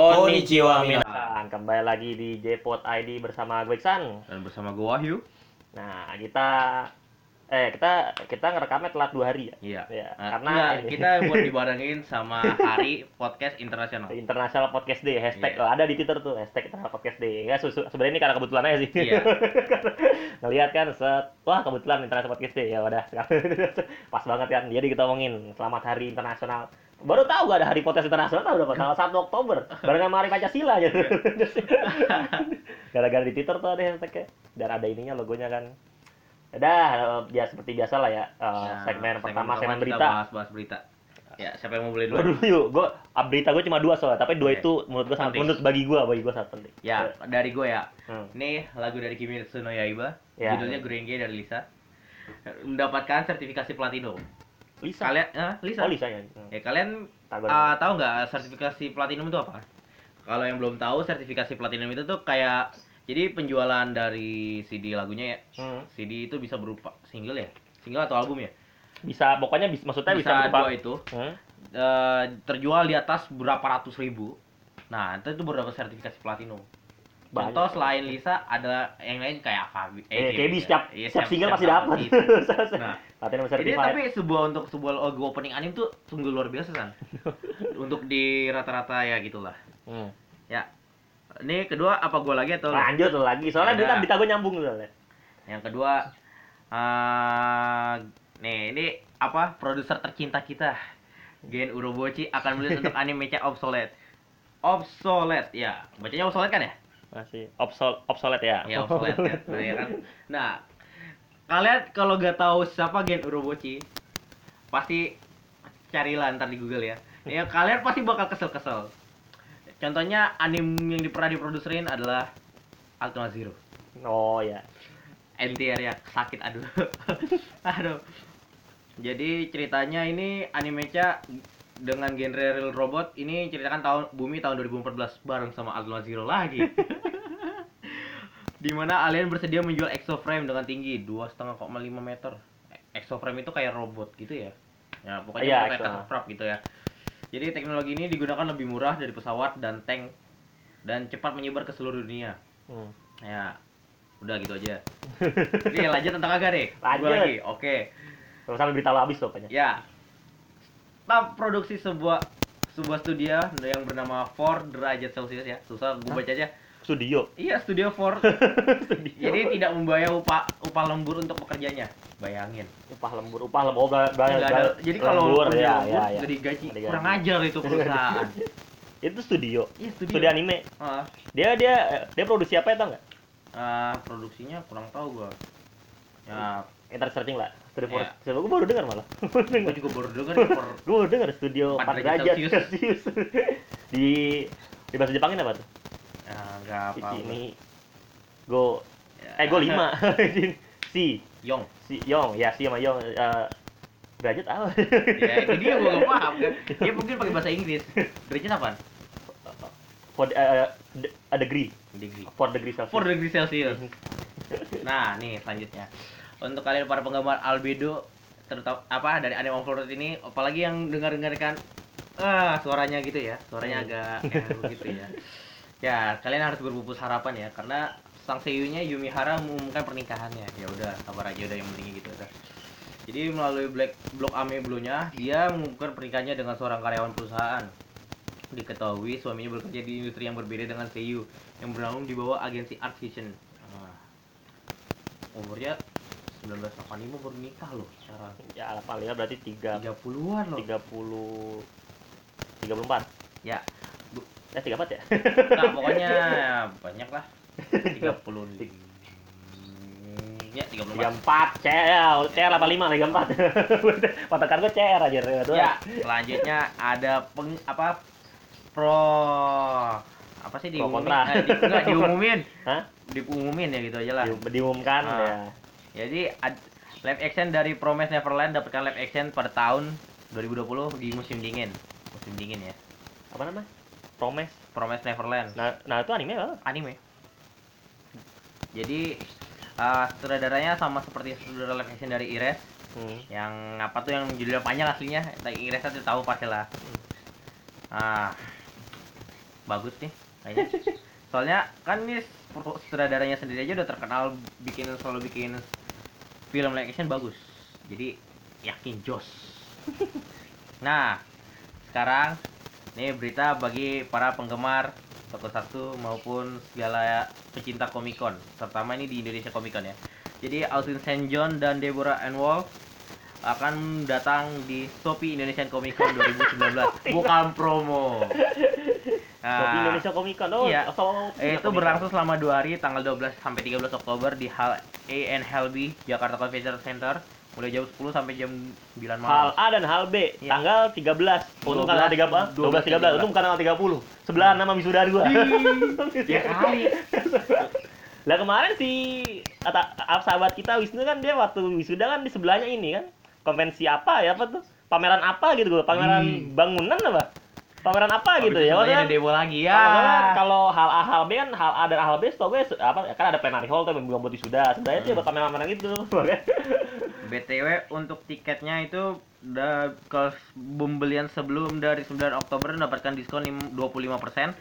Konnichiwa, minasan. Kembali lagi di Jpot ID bersama gue Iksan. Dan bersama gue Wahyu. Nah, kita eh kita kita ngerekamnya telat dua hari ya. Iya. Ya, Nah, karena enggak, ini. kita buat dibarengin sama hari podcast internasional. International Podcast Day hashtag oh, ada di Twitter tuh hashtag International Podcast Day. Ya susu- sebenarnya ini karena kebetulan aja sih. Iya. Ngelihat kan set wah kebetulan International Podcast Day ya udah pas banget kan. Jadi kita omongin selamat hari internasional. Baru tahu gak ada hari podcast internasional tahu udah tanggal 1 Oktober barengan sama hari Pancasila aja. Gara-gara di Twitter tuh ada hashtagnya dan ada ininya logonya kan. Udah ya seperti biasa lah ya. eh, Nah, segmen pertama segmen kita berita. Bahas-bahas berita. Ya, siapa yang mau beli dulu? dulu yuk, gue berita gue cuma dua soalnya, tapi dua itu menurut gue sangat Penting. menurut bagi gue, bagi gue sangat penting. Ya, dari gue ya. Hmm. Ini lagu dari Kimetsu no Yaiba, Ya. judulnya Gurenge dari Lisa. Mendapatkan sertifikasi platinum. Lisa. Kalian eh, Lisa. Oh Lisa ya. Hmm. Ya, kalian ah, tahu nggak sertifikasi platinum itu apa? Kalau yang belum tahu, sertifikasi platinum itu tuh kayak jadi penjualan dari CD lagunya ya. Hmm. CD itu bisa berupa single ya, single atau album ya. Bisa, pokoknya bisa, maksudnya bisa, Bisa berupa- dua itu Hmm? eh, terjual di atas berapa ratus ribu. Nah, itu tuh baru dapat sertifikasi platinum. Banyak. Contoh selain Lisa ada yang lain kayak Fabi. Eh, KB ya. setiap, Iya, setiap single pasti dapat gitu. Nah, Ini tapi sebuah untuk sebuah lagu opening anime tuh sungguh luar biasa kan. untuk di rata-rata ya gitulah. Hmm. Ya. Ini kedua apa gua lagi atau Lanjut lagi, soalnya berita berita gue nyambung soalnya. yang kedua eh nih ini apa produser tercinta kita Gen Urobochi akan melihat untuk anime obsolete. Obsolete ya. Bacanya obsolete kan ya? Masih obsol obsolete ya. Ya obsolete kan. Nah, ya kan? Nah, kalian kalau gak tahu siapa Gen Urobochi, pasti carilah ntar di Google ya. Ya kalian pasti bakal kesel-kesel. Contohnya anime yang pernah diproduserin adalah Ultima Zero. Oh ya. NTR ya sakit aduh. aduh. Jadi ceritanya ini animenya dengan genre real robot ini ceritakan tahun bumi tahun 2014 bareng sama Ultima Zero lagi. Di mana alien bersedia menjual exoframe dengan tinggi 2,5,5 meter. Exoframe itu kayak robot gitu ya. Ya pokoknya Iya, kayak exo. Technocrap gitu ya. Jadi teknologi ini digunakan lebih murah dari pesawat dan tank dan cepat menyebar ke seluruh dunia. Hmm. Ya, udah gitu aja. Ini lanjut tentang agak deh. Gua Lanjut. lagi. Oke. Terus sampai berita lo habis pokoknya. Ya. Tahap produksi sebuah sebuah studio yang bernama Ford derajat Celcius ya. Susah gue baca aja. Studio. Iya, studio Ford. Studio. Jadi tidak membayar upah upah lembur untuk pekerjanya. Bayangin. upah lembur, upah lembur, oh, ba- ba- Nggak ada- jadi kalau lembur, ya, lembur ya, ya. digaji. Nggak digaji. Kurang ajar itu perusahaan. Itu studio. Iya, studio. Studio anime. Ah, Dia dia dia produksi apa ya tau nggak? ah, produksinya kurang tahu gua. Ya, Ntar searching lah. For Iya. Siapa? Gue baru dengar malah. gue juga baru dengar ya, gue baru dengar studio Empat 4 derajat. Celcius. di di bahasa Jepangin apa tuh? ya enggak apa. Ini go eh go 5. si Yong. si Yong ya si sama Yong eh, derajat apa? ya itu dia gue gak paham kan dia mungkin pakai bahasa Inggris derajat apa for eh, de- a degree degree 4 degree Celsius. 4 degree celcius nah nih selanjutnya untuk kalian para penggemar albedo terutama apa dari anime overlord ini apalagi yang dengar dengarkan ah suaranya gitu ya suaranya iya. agak eh, begitu ya. Ya kalian harus berbungkus harapan ya karena sang seiyunya Yumi Hara mengumumkan pernikahannya. Ya udah kabar aja udah yang penting gitu udah. Jadi melalui black blog Ame Blunya dia mengumumkan pernikahannya dengan seorang karyawan perusahaan. Diketahui suaminya bekerja di industri yang berbeda dengan Seiyu yang berlangsung di bawah agensi Art Vision. Nah, umurnya 1985 baru nikah loh sekarang ya paling ya berarti 3 30-an loh 30 34 ya Bu, eh 34 ya nah, pokoknya banyak lah 30 Ya, 34. 34 ya CR 85 lagi 4. Patokan gue CR aja. Ya, selanjutnya ada peng apa pro apa sih diumumin? Pro. Eh, di, enggak diumumin. Hah? Diumumin ya gitu aja lah. Di, diumumkan ah. ya. Jadi ad- live action dari Promise Neverland dapatkan live action pada tahun 2020 di musim dingin. Musim dingin ya. Apa nama? Promise. Promise Neverland Nah, nah itu anime apa? anime. Jadi uh, sutradaranya sama seperti sutradara live action dari Ires Hmm. yang apa tuh yang judulnya panjang aslinya. Tapi Ires tuh tahu pasti lah. Ah. bagus nih kayaknya soalnya kan ini sutradaranya sendiri aja udah terkenal bikin selalu bikin film live action bagus. Jadi yakin jos. Nah sekarang ini berita bagi para penggemar Tokusatsu maupun segala pecinta komikon terutama ini di Indonesia Komikon ya. Jadi Austin St. John dan Deborah Ann Wolf akan datang di Shopee Indonesian Comic Con 2019 bukan promo Nah, Nah, Indonesia Comic Con. Oh, iya. oh, itu berlangsung selama dua hari tanggal 12 sampai 13 Oktober di Hal AN Helby Jakarta Convention Center mulai jam 10 sampai jam 9 Hal malam. A dan hal B Iya. tanggal 13. Untuk 12, tanggal 13, 12 13. Itu bukan tanggal 30. Sebelah nama wisuda gua. Ya kali. Lah kemarin si ata, ap- sahabat kita Wisnu kan dia waktu wisuda kan di sebelahnya ini kan konvensi apa ya apa tuh pameran apa gitu gua pameran Hmm. bangunan apa pameran apa gitu ya Maksudnya demo lagi Ya. kalau hal A hal B kan hal A dan hal B setahu gue apa kan ada plenary hall tuh yang belum buat wisuda sebenarnya itu ya buat pameran-pameran gitu BTW untuk tiketnya itu udah ke pembelian sebelum dari 9 Oktober mendapatkan diskon lim- 25%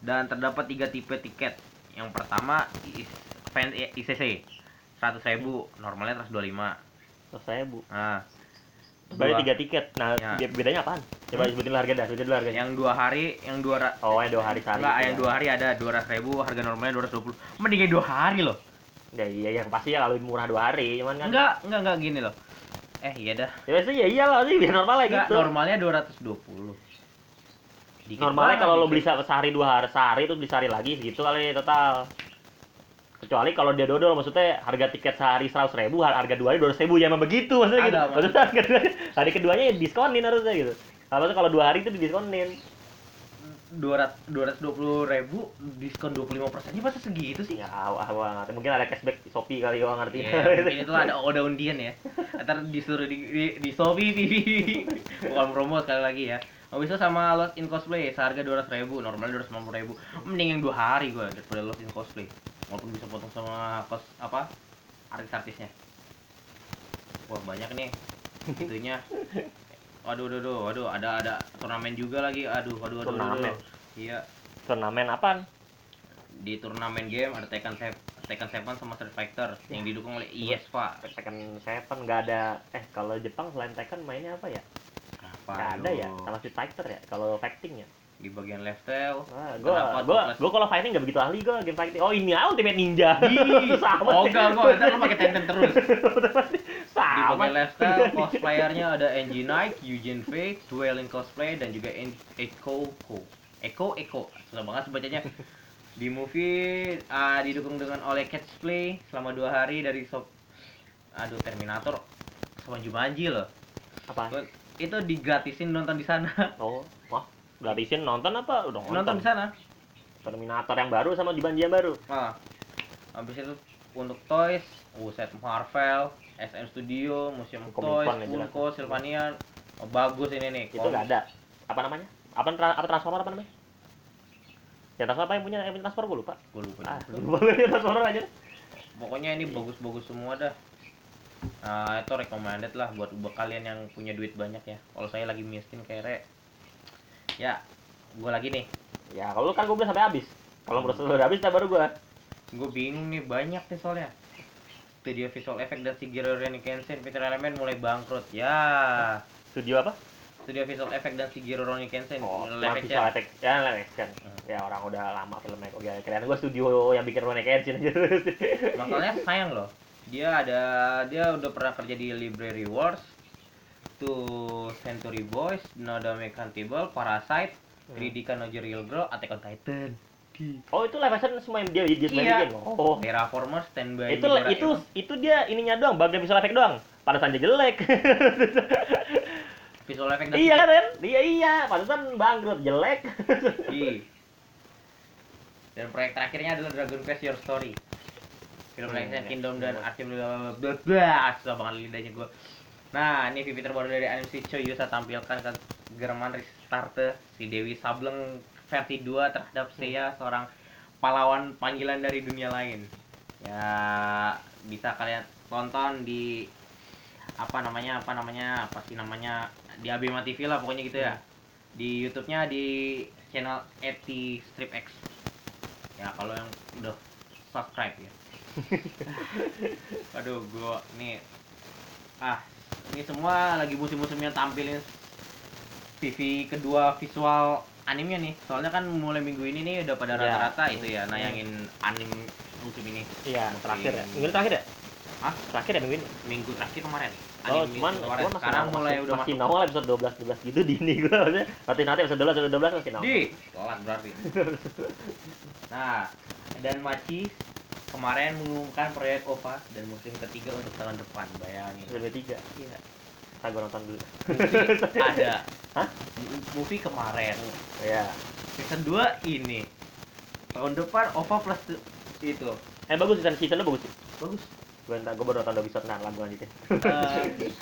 dan terdapat tiga tipe tiket. Yang pertama is- fan ICC 100.000, normalnya 125. terus saya bu Nah, dua- tiga tiket nah Ya. be- bedanya apaan coba sebutin harga dah sebutin dulu harganya yang dua hari, yang dua ra- oh yang dua hari sehari enggak, itu yang ya. dua hari ada 200.000, harga normalnya 220. Mendingan dua hari loh. ya iya yang pasti ya kalau murah dua hari cuman kan Enggak, enggak, enggak gini loh. Eh, iya dah. ya biasanya ya iyalah sih biar normal lah Enggak, gitu normalnya 220. Dikit normalnya banget kalau lo beli se- sehari dua hari sehari itu beli sehari lagi segitu kali total kecuali kalau dia dodol maksudnya harga tiket sehari seratus ribu harga dua hari dua ribu ya emang begitu maksudnya Ada, gitu maksudnya harga dua hari keduanya ya diskonin harusnya gitu kalau kalau dua hari itu didiskonin 200 220 ribu diskon 25 persennya masa segitu sih? ya awal awal mungkin ada cashback di shopee kali gua ngerti Iya, mungkin itu ada ada undian ya. Ntar disuruh di di, di Shopee TV. Bukan promo sekali lagi ya. Habis itu sama Lost in Cosplay seharga 200 ribu, normalnya 290 ribu. Mending yang dua hari gua daripada Lost in Cosplay. Walaupun bisa potong sama kos apa artis-artisnya. Wah banyak nih itunya. Waduh, waduh, waduh, waduh, ada ada turnamen juga lagi. Aduh, waduh, waduh, waduh, Turnamen? waduh. Iya, turnamen apaan di turnamen game ada Tekken Seven, Tekken Seven sama Street Fighter yang didukung oleh IESPA. Tekken Seven nggak ada eh kalau Jepang selain Tekken mainnya apa ya Kenapa? nggak ada ya sama Street Fighter ya kalau fighting ya di bagian left tail. Nah, gua gua gua kalau fighting nggak begitu ahli gua game fighting. Oh ini ah, Ultimate Ninja. Ih, sama. oh enggak kok, ntar lu pakai Tekken terus. Di sama. bagian left tail cosplayernya ada Angie Knight, Eugene Fake, Dwelling Cosplay dan juga Echo Ko. Echo Echo, susah banget sebacanya. Di movie ah, didukung dengan oleh Catchplay selama dua hari dari sob aduh Terminator sama Jumanji loh. Apa? Itu digratisin nonton di sana. Oh, Gratisin nonton apa? Udah Nonton di sana. Terminator yang baru sama Jumanji yang baru. Nah, habis itu untuk toys, Uset Marvel, SM Studio, Museum Toys. Funko, Sylvania, oh, bagus ini nih. Itu nggak ada. Apa namanya? Apa apa transformer apa namanya? Ya transformer apa yang punya yang punya transformer gue lupa. Gue lupa. Ah, lupa transformer aja. Pokoknya ini bagus-bagus semua dah. Nah, itu recommended lah buat buat kalian yang punya duit banyak ya. Kalau saya lagi miskin kayak. Ya, gue lagi nih. Ya kalau lu kan gue beli sampai habis. Kalau menurut lu udah habis, nah baru gue. Gue bingung nih banyak nih soalnya. Studio Visual Effect dan Shigeru Kenshin Peter Element mulai bangkrut. Ya, Studio apa? Studio Visual Effect dan Shigeru Kenshin Oh, live visual effect. Ya, live action. Hmm. Ya orang udah lama filmnya kok. Ya, kira gue studio yang bikin Ronin Kenshin aja. Makanya sayang loh. Dia ada dia udah pernah kerja di Library Wars, to Century Boys, Nodame Cantable, Parasite, Hmm. Ridika no Real Girl, Attack on Titan, Oh, itu live action semua yang dia dia dia Iya. bikin. Oh. Terraformers, Stand By itu itu itu dia ininya doang, bagian visual effect doang. Pantesan dia jelek. Visual Effect dan iya kan, Ren? Iya iya, pantesan bangkrut jelek. Iya. Dan proyek terakhirnya adalah Dragon Quest Your Story. Film Hmm, ya. Kingdom dan Arkham blah susah banget lidahnya gue. Nah, ini VP terbaru dari animasi Choyusa tampilkan ke German Restarte si Dewi Sableng versi 2 terhadap Seiya seorang pahlawan panggilan dari dunia lain. Ya, bisa kalian tonton di apa namanya apa namanya apa sih namanya di Abema TV lah pokoknya gitu ya di YouTube-nya di channel Eti Strip X. Ya kalau yang udah subscribe ya. Aduh, gua nih ah ini semua lagi musim-musimnya tampilin TV kedua visual animenya nih. Soalnya kan mulai minggu ini nih udah pada Ya. rata-rata itu ya nayangin anim musim ini. Iya, terakhir ya. Minggu terakhir ya? Hah? Terakhir ya minggu ini? Minggu terakhir kemarin. Oh, Anime cuman, cuman masih sekarang mulai masih, udah masih nongol episode 12 12 gitu di ini gua maksudnya. Nanti nanti episode 12 episode 12 masih nongol. Di telat berarti. nah, dan Maci kemarin mengumumkan proyek OVA dan musim ketiga untuk tahun depan. Bayangin. Episode 3. Iya. Kita gua nonton dulu. Movie ada. Hah? Movie kemarin. Iya. Season 2 ini. Tahun depan OVA plus tu- itu. Eh bagus season seasonnya bagus sih. Bagus. Gua entar gua baru nonton 2 episode nah lagu lanjutin. Eh,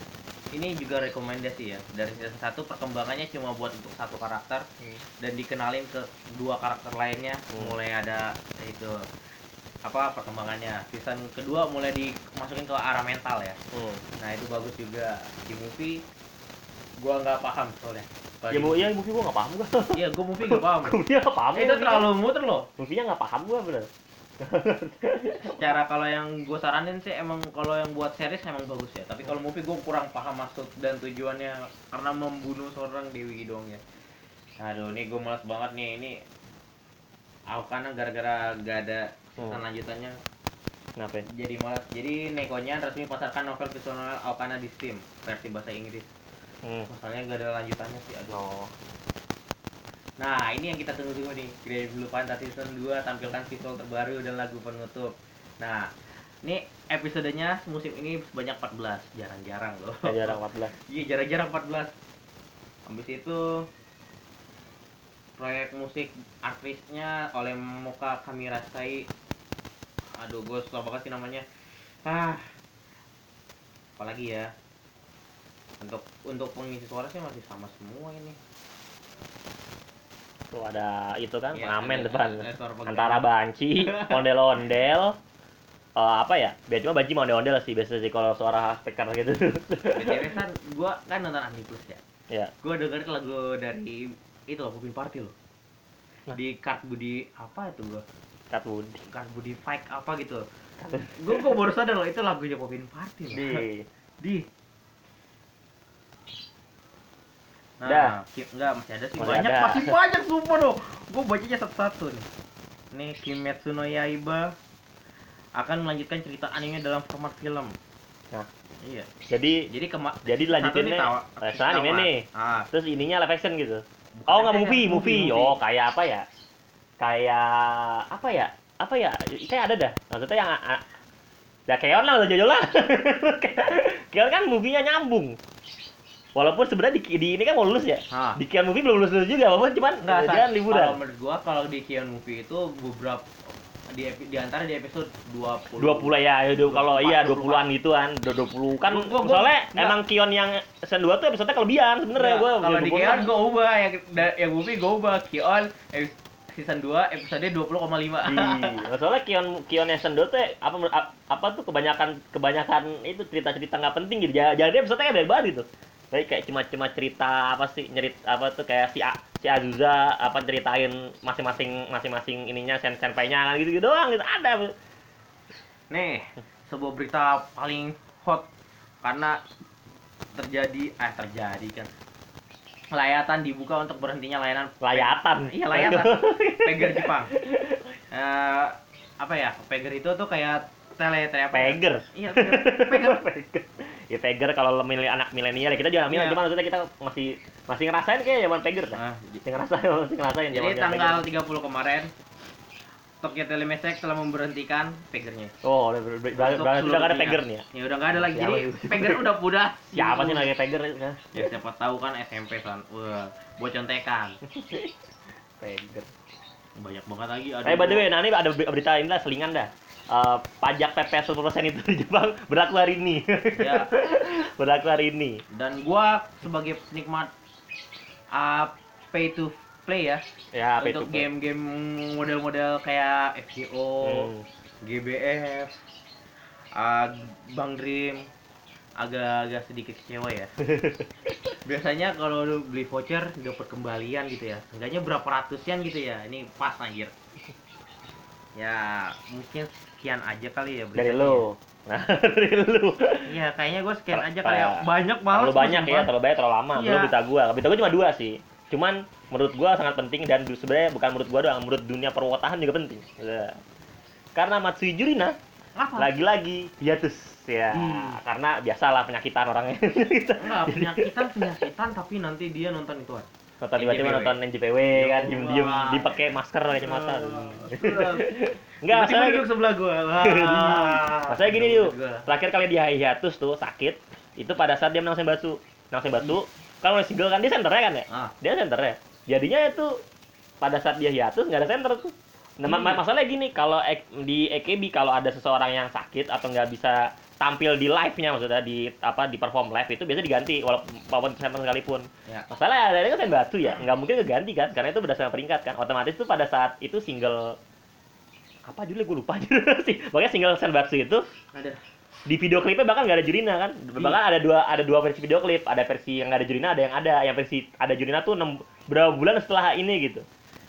ini juga rekomendasi ya. Dari season 1 perkembangannya cuma buat untuk satu karakter dan dikenalin ke dua karakter lainnya Hmm. mulai ada itu apa perkembangannya. Season kedua mulai dimasukin ke arah mental ya. Hmm. nah itu bagus juga. Di movie gua nggak paham soalnya. Ya di mau movie- iya movie gua enggak paham gua. iya gua movie nggak paham. Movie enggak paham. itu terlalu muter loh. Movie-nya enggak paham gua bener. cara kalau yang gue saranin sih emang kalau yang buat series emang bagus ya. Tapi kalau movie gue kurang paham maksud dan tujuannya karena membunuh seorang Dewi dong ya. Aduh ini gue malas banget nih. Ini Aokana gara-gara gak ada Hmm. lanjutannya Kenapa? jadi malas jadi Nekonya resmi pasarkan novel visual Aokana di Steam versi bahasa Inggris Hmm. masalahnya gak ada lanjutannya sih aduh Oh. Nah, ini yang kita tunggu-tunggu nih. Grey Blue Panther Season 2 tampilkan visual terbaru dan lagu penutup. Nah, ini episodenya musim ini sebanyak 14. Jarang-jarang loh. Ya jarang 14. Iya, jarang-jarang 14. Habis itu proyek musik artisnya oleh Moka Kamirasai. Aduh, gue susah banget sih namanya. Ah. Apalagi ya? Untuk untuk pengisi suara sih masih sama semua ini. Tuh ada itu kan Iya, pengamen ada- depan. ada. Antara banci, ondel-ondel, eh, apa ya? Biar cuma banci mau ondel-ondel sih biasanya sih kalau suara speaker gitu. BTW kan gua kan nonton Anime Plus ya. ya. Gua dengerin lagu dari itu loh Bupin Party loh. Nah. Di Card Budi apa itu gua? Kat Budi. Card Budi Fight apa gitu. Gua gua baru sadar loh itu lagunya Bupin Party loh. Di Di. Nah, Dah. ki- enggak masih ada sih Masih banyak ada. masih banyak sumpah loh. Gua bacanya satu-satu nih. Nih Kimetsu no Yaiba akan melanjutkan cerita anime dalam format film. Nah. Iya. jadi Jadi kema jadi lanjutinnya nih tawa- eh, anime nih. Ah, Terus ininya live action gitu. bukan Oh nggak movie, action, movie. Oh kayak apa ya? Kayak apa ya? Apa ya? Kayak ada dah. Maksudnya yang ya Keon lah udah jajal lah. Keon kan movie-nya nyambung. Walaupun sebenarnya di, di ini kan mau lulus ya. Ah. Di Keon movie belum lulus lulus juga, walaupun cuman Enggak, dia kan Kalau liburan. menurut gua kalau di Kion Movie itu beberapa di di antara di episode 20. 20 ya, ya, kalau 24, iya 20-an gituan, 20 kan Gua- gua- soalnya enggak. emang Kion yang season 2 tuh episode kelebihan sebenarnya gua. kalau di 20 Kion kan. gua ubah yang yang movie gua ubah Kion epis- season 2 episode 20,5. Iya, soalnya Kion Kion yang season 2 tuh apa ap- apa tuh kebanyakan kebanyakan itu cerita-cerita nggak penting gitu. Ja- Jadi episode kayak banyak banget gitu. Tapi kayak cuma cuma cerita apa sih nyerit apa tuh kayak si A, si Azusa apa ceritain masing-masing masing-masing ininya sen senpainya kan gitu, gitu doang gitu ada. Nih, sebuah berita paling hot karena terjadi eh terjadi kan. Layatan dibuka untuk berhentinya layanan Layatan. Iya layatan. Peger Jepang. Eh apa ya? Peger itu tuh kayak tele tele apa? ya? Peger. Iya. Peger. Peger. Ya Peger kalau milih anak milenial ya kita juga milenial Iya. cuma maksudnya kita masih masih ngerasain kayak zaman Peger dah. Nah, Masih ngerasain masih ngerasain jadi tanggal 30 kemarin Tokyo Telemesek telah memberhentikan Pegernya. Oh, udah ber- ber- berarti udah nggak ada. Peger nih ya. Ya udah nggak ada lagi. Siapa Jadi itu? Peger udah udah. Siapa sih namanya Peger? ya? Ya siapa tahu kan SMP kan. Wah, buat contekan. Peger. Banyak banget lagi. Aduh. Eh, by the way, nah ini ada ber- berita ini lah, selingan dah. Eh, pajak PP 10% itu di Jepang berlaku hari ini. Ya. berlaku hari ini. Dan gua sebagai penikmat uh, pay to play ya Ya, apa untuk itu? game-game model-model kayak FGO, Hmm. GBF, uh, Bang Dream. agak-agak sedikit kecewa ya. Biasanya kalau lu beli voucher dapat kembalian gitu ya. Enggaknya berapa ratus yen gitu ya. Ini pas anjir. Ya, mungkin sekian aja kali ya dari lu nah dari lu Iya, kayaknya gue sekian aja kali ya. ya? Banyak banget. terlalu banyak ya terlalu banyak terlalu lama Iya. belum berita gua berita gua cuma dua sih cuman menurut gua sangat penting dan sebenarnya bukan menurut gua doang menurut dunia perwotahan juga penting Ya. karena Matsui Jurina lagi-lagi hiatus ya Hmm. karena biasalah penyakitan orangnya Enggak, penyakitan penyakitan tapi nanti dia nonton itu. nonton tiba-tiba nonton NJPW kan diem-diem Allah. dipakai masker kacamata Enggak, enggak saya saya duduk sebelah gua. Masalahnya gini yuk, terakhir kali dia hiatus tuh sakit, itu pada saat dia menang Senbatsu. Menang Senbatsu, mulai single kan dia senternya kan ya? Ah, Dia senternya. Jadinya itu pada saat dia hiatus nggak ada center tuh. Nah, Hmm. masalahnya gini, kalau di EKB kalau ada seseorang yang sakit atau nggak bisa tampil di live-nya maksudnya di apa di perform live itu biasa diganti walaupun center sekalipun. ya. Masalahnya ada kan Senbatsu ya, nggak mungkin keganti kan karena itu berdasarkan peringkat kan. Otomatis tuh pada saat itu single apa judulnya gue lupa sih. Makanya single Senbatsu itu Ada. Di video klipnya bahkan nggak ada Jurina kan? Bahkan ada dua ada dua versi video klip. Ada versi yang nggak ada Jurina ada yang ada. Yang versi ada Jurina tuh enam berapa bulan setelah ini gitu.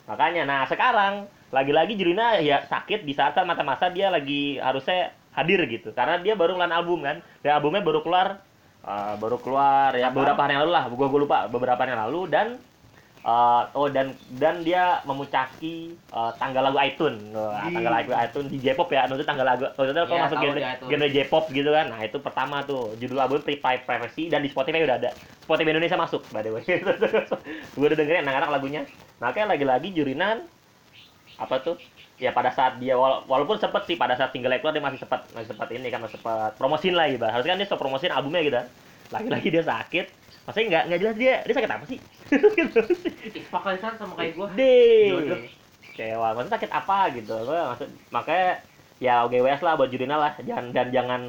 Makanya nah sekarang lagi-lagi Jurina ya sakit di saat masa-masa dia lagi harusnya hadir gitu. Karena dia baru ngeluarin album kan? Dan albumnya baru keluar uh, baru keluar ya Apa? beberapa hari yang lalu lah. Gua gua lupa beberapa hari yang lalu. Dan uh, oh dan dan dia memucaki uh, tanggal lagu iTunes Wah, Di- tanggal lagu iTunes di J-pop ya. Maksudnya tanggal lagu maksudnya kalau Iya, masuk genre, genre J-pop gitu kan. Nah itu pertama tuh. Judul album Free Privacy dan di Spotify udah ada. Spotify Indonesia masuk by the way. Gue udah dengerin anak-anak lagunya. Makanya lagi-lagi Jurinan apa tuh? Ya pada saat dia wala- walaupun sempet sih pada saat single keluar dia masih sempat masih sempat ini kan masih sempat promosin lah gitu harusnya kan dia stop promosin albumnya gitu lagi-lagi dia sakit maksudnya nggak nggak jelas dia dia sakit apa sih? Pakaisan sama kayak gua. deh Jodoh. kecewa maksudnya sakit apa gitu. Gua maksud makanya ya GWS lah buat Jurina lah. Jangan dan jangan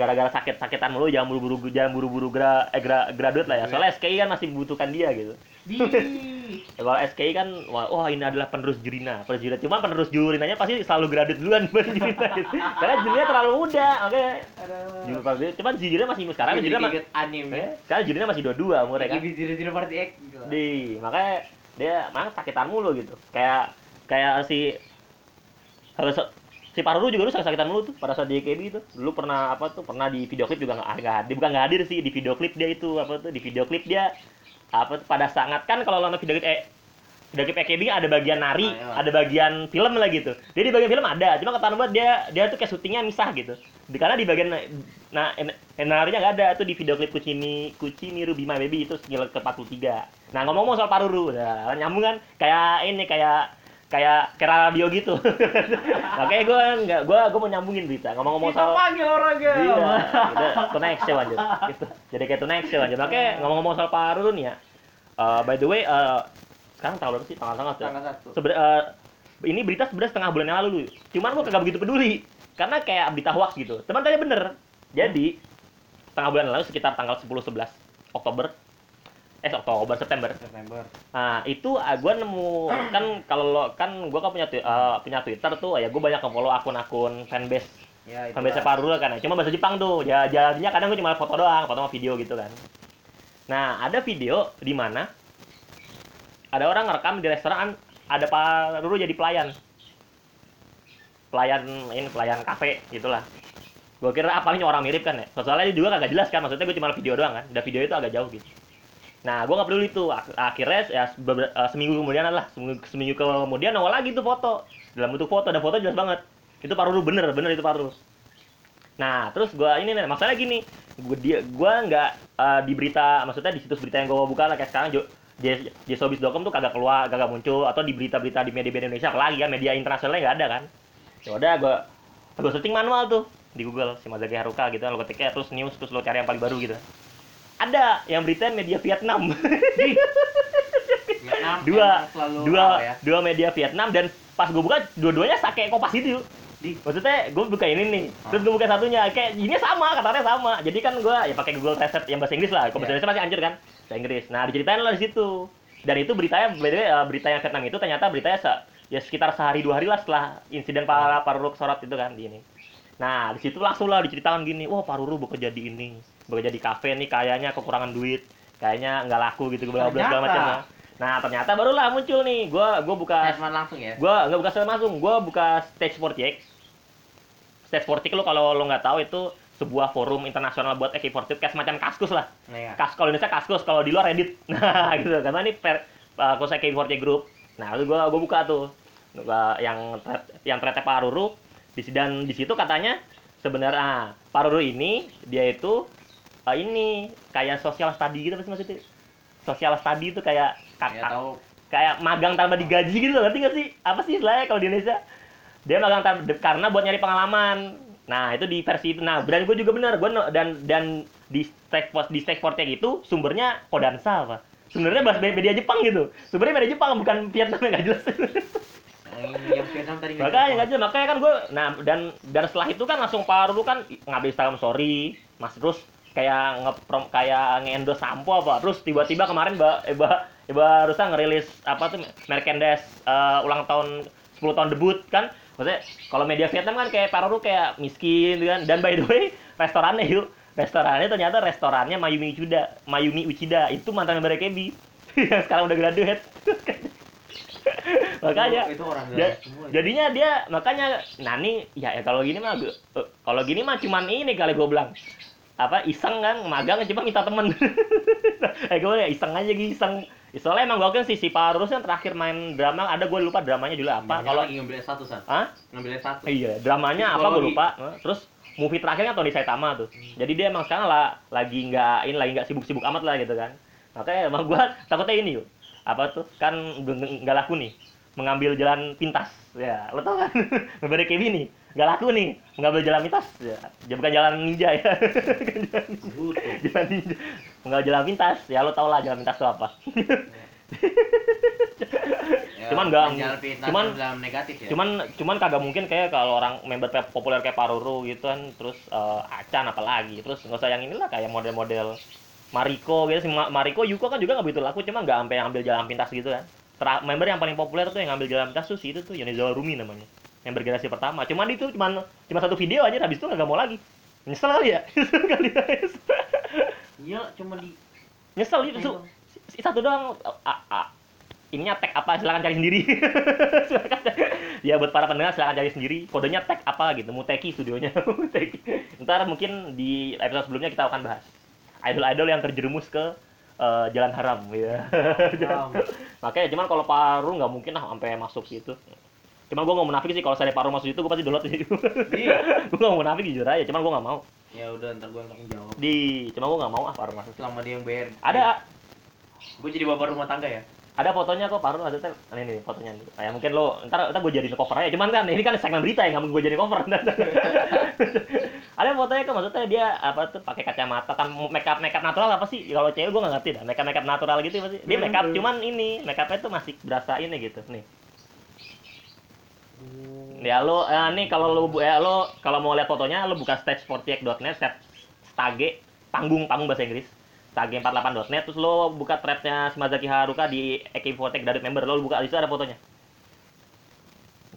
gara-gara sakit-sakitan mulu jangan buru-buru jangan buru-buru gra, eh, gra- graduate lah ya. Soalnya SKI kan masih membutuhkan dia gitu. Di. Ya, kalau SKI kan wah, wah ini adalah penerus Jurina. Penerus Jurina cuma penerus Jurinanya pasti selalu graduate duluan. Dibanding Jurina gitu. karena Jurina terlalu muda oke. Jurina dia- cuman si Jurina masih sekarang Jurina ma- inget anime. eh, sekarang Jurina masih dua-dua umurnya kan. Lagi video-video party X gitu. di makanya dia mana sakitan mulu gitu. Kayak kayak si harus si Paruru juga dulu sakit-sakitan mulu tuh pada saat di EKB itu dulu pernah apa tuh pernah di video klip juga nggak hadir. Bukan nggak hadir sih di video klip dia itu apa tuh di video klip dia apa tuh, pada sangat kan kalau nonton video klip eh video klip EKB ada bagian nari Ah, iya. ada bagian film lah gitu. Dia di bagian film ada cuma kata buat dia dia tuh kayak syutingnya misah gitu. Di, karena di bagian nah en, en- narinya nggak ada tuh di video klip Kucini Kucini Ruby My Baby itu skill ke 43 nah ngomong-ngomong soal Paruru nah, nyambung kan? Kayak ini kayak kayak kayak radio gitu makanya gue nggak gue gue mau nyambungin berita ngomong-ngomong Kita soal panggil orang ya. Iya, udah tonight show aja. Gitu. Jadi kayak tonight show aja. Makanya ngomong-ngomong soal Paruru nih ya. eh, by the way, eh, sekarang tanggal berapa sih? Tanggal tanggal Tanggal satu. Eh, ini berita sebenarnya setengah bulan yang lalu. Lu. Cuman gue kagak begitu peduli. Karena kayak berita hoax gitu. Teman tanya bener. Jadi, setengah bulan yang lalu sekitar tanggal 10-11 Oktober. Eh, Oktober, September. September. Nah, itu uh, gue nemu kan kalau lo kan gue kan punya eh, punya Twitter tuh ya gue banyak nge-follow akun-akun fanbase Ya, fanbase Parura kan ya. Cuma bahasa Jepang tuh. Ya jadinya kadang gue cuma foto doang, foto sama video gitu kan. Nah, ada video di mana ada orang ngerekam di restoran ada Paruru jadi pelayan. Pelayan ini pelayan kafe gitulah. Gue kira ah, paling orang mirip kan ya. Soalnya juga kagak jelas kan, maksudnya gue cuma video doang kan. Dan video itu agak jauh gitu. Nah, gue nggak peduli. Ak- Akhirnya ya eh, seminggu kemudian lah, seminggu, kemudian nongol lagi tuh foto. Dalam bentuk foto, dan foto jelas banget. Itu Paruru bener, bener itu Paruru. Nah, terus gua ini nih, masalah gini, gua dia gua nggak eh, di berita, maksudnya di situs berita yang gua buka lah kayak sekarang jo, J- jsobis.com tuh kagak keluar, kagak muncul atau di berita-berita di media-media Indonesia apalagi kan media internasionalnya nggak ada kan. Ya udah gua gua searching manual tuh di Google Shimazaki Haruka gitu lo ketiknya terus news terus lo cari yang paling baru gitu. Ada yang berita media Vietnam. Vietnam dua selalu dua ya? dua media Vietnam dan pas gue buka dua-duanya sake kopas itu Di. maksudnya gue buka ini nih Ah. terus gue buka satunya kayak ini sama katanya sama jadi kan gue ya pakai Google Translate yang bahasa Inggris lah kalau bahasa Iya. Indonesia masih anjir kan bahasa Inggris nah diceritain lah di situ dan itu beritanya eh, berita yang Vietnam itu ternyata beritanya se- ya sekitar sehari dua hari lah setelah insiden para paruruk sorot itu kan di ini Nah, di situ langsung lah diceritakan gini, wah Pak Ruru bekerja di ini, bekerja di kafe nih, kayaknya kekurangan duit, kayaknya nggak laku gitu, bla bla segala Ternyata. macam. lah. Nah, ternyata barulah muncul nih, gua gua buka Statement langsung ya. gua nggak buka secara langsung, gua buka Stage 40X. Stage 40 lo kalau lo nggak tahu itu sebuah forum internasional buat AK-48 kayak semacam kaskus lah. Nah, ya. Kas kalau Indonesia kaskus, kalau di luar Reddit. Nah, gitu. Karena ini per uh, kursus AK-48 group. Nah, itu gua gua buka tuh Gua- yang yang threadnya Pak Ruru di dan di situ katanya sebenarnya ah, Pak Ruru ini dia itu uh, ini kayak social study gitu apa sih maksudnya? Social study itu kayak Ya tahu kayak magang tanpa digaji gitu loh, ngerti nggak sih? Apa sih istilahnya kalau di Indonesia? Dia magang tanpa, karena buat nyari pengalaman. Nah, itu di versi itu. Nah, brand gue juga bener. Gue dan dan di stack di stack fortnya gitu sumbernya Kodansa apa? Sebenarnya bahasa media Jepang gitu. Sumbernya media Jepang bukan Vietnam yang nggak jelas. yang yang Vietnam tadi makanya nggak jelas. Makanya kan gue, nah dan dan setelah itu kan langsung Pak Ruru kan ngambil Instagram story, mas terus kayak ngeprom kayak nge sampo apa. Terus tiba-tiba kemarin mbak Eba Eba Rusa ngerilis apa tuh merchandise eh, ulang tahun 10 tahun debut kan? Maksudnya kalau media Vietnam kan kayak Pak Ruru kayak miskin gitu kan. Dan by the way restorannya yuk. Restorannya ternyata restorannya Mayumi Uchida Mayumi Uchida. Itu mantan member AKB yang sekarang udah graduate. Makanya itu orang Ja- dalam semua. jadinya dia makanya Nani ya, ya kalau gini mah eh, kalau gini mah cuman ini kali gue bilang apa iseng kan magang cuma minta temen. Eh gue ya iseng aja gitu iseng. Soalnya emang gokil sih si Parus yang terakhir main drama ada gue lupa dramanya dulu apa. Kalau ngambil S1 san. Hah? Ngambil S1. iya dramanya apa gue Psikologi. lupa. Terus movie terakhirnya Tony Saitama tuh. Jadi dia emang sekarang lah lagi nggak ini lagi nggak sibuk-sibuk amat lah gitu kan. Makanya emang gue takutnya ini yuk. Apa tuh? Kan nggak laku nih mengambil jalan pintas ya lo tau kan? Member kayak nih nggak laku nih. Mengambil jalan pintas. Ya dia bukan jalan ninja ya. Jalan ninja. Butuh. jalan ninja mengambil jalan pintas. Ya lo tau lah jalan pintas itu apa. Ya, Cuman nggak- cuman- dalam negatif ya. cuman cuman kagak mungkin kayak kalau orang member populer kayak Paruru gitu kan terus eh, Acan apalagi. Terus nggak usah yang inilah kayak model-model Mariko gitu sih. Ma- Mariko Yuko kan juga nggak begitu laku cuma nggak sampai ambil jalan pintas gitu kan Member yang paling populer tuh yang ngambil jalan si itu tuh Yonizawa Rumi namanya. Yang bergenerasi pertama. Cuman itu cuman cuma satu video aja habis itu nggak mau lagi. Nyesel kali ya? Nyesel kali ya Iya, cuma di nyesel itu su- si- satu doang. A, a, ininya tag apa? Silakan cari sendiri. Cari. ya buat para pendengar silakan cari sendiri. Kodenya tag apa gitu? Muteki studionya. Muteki. Ntar mungkin di episode sebelumnya kita akan bahas. Idol-idol yang terjerumus ke eh, jalan haram ya Haram. makanya cuman kalau Paru nggak mungkin lah sampai masuk situ cuman gue nggak munafik sih kalau saya Paru masuk situ gue pasti download sih Iya. gue nggak munafik jujur aja cuman gue nggak mau Ya udah ntar gue langsung jawab. di cuma gue nggak mau ah Paru masuk Selama dia yang bayar. ada Gue jadi bapak rumah tangga ya. Ada fotonya kok Paru ada teh. Ini nih fotonya. Nih kayak mungkin lo ntar ntar gue jadiin cover aja. Cuman kan ini kan segmen berita ya nggak mungkin gue jadiin cover. Ada fotonya kok maksudnya dia apa tuh pakai kacamata kan makeup makeup natural apa sih? Kalau cewek gue nggak ngerti dah makeup makeup natural gitu pasti. Dia makeup cuman ini makeupnya tuh masih berasa ini gitu nih. Ya lo eh, nih kalau lo ya lo kalau mau lihat fotonya lo buka stage48.net set stage panggung panggung bahasa Inggris stage48.net terus lo buka threadnya Shimazaki Haruka di AK48 graduate member lo buka di situ ada fotonya.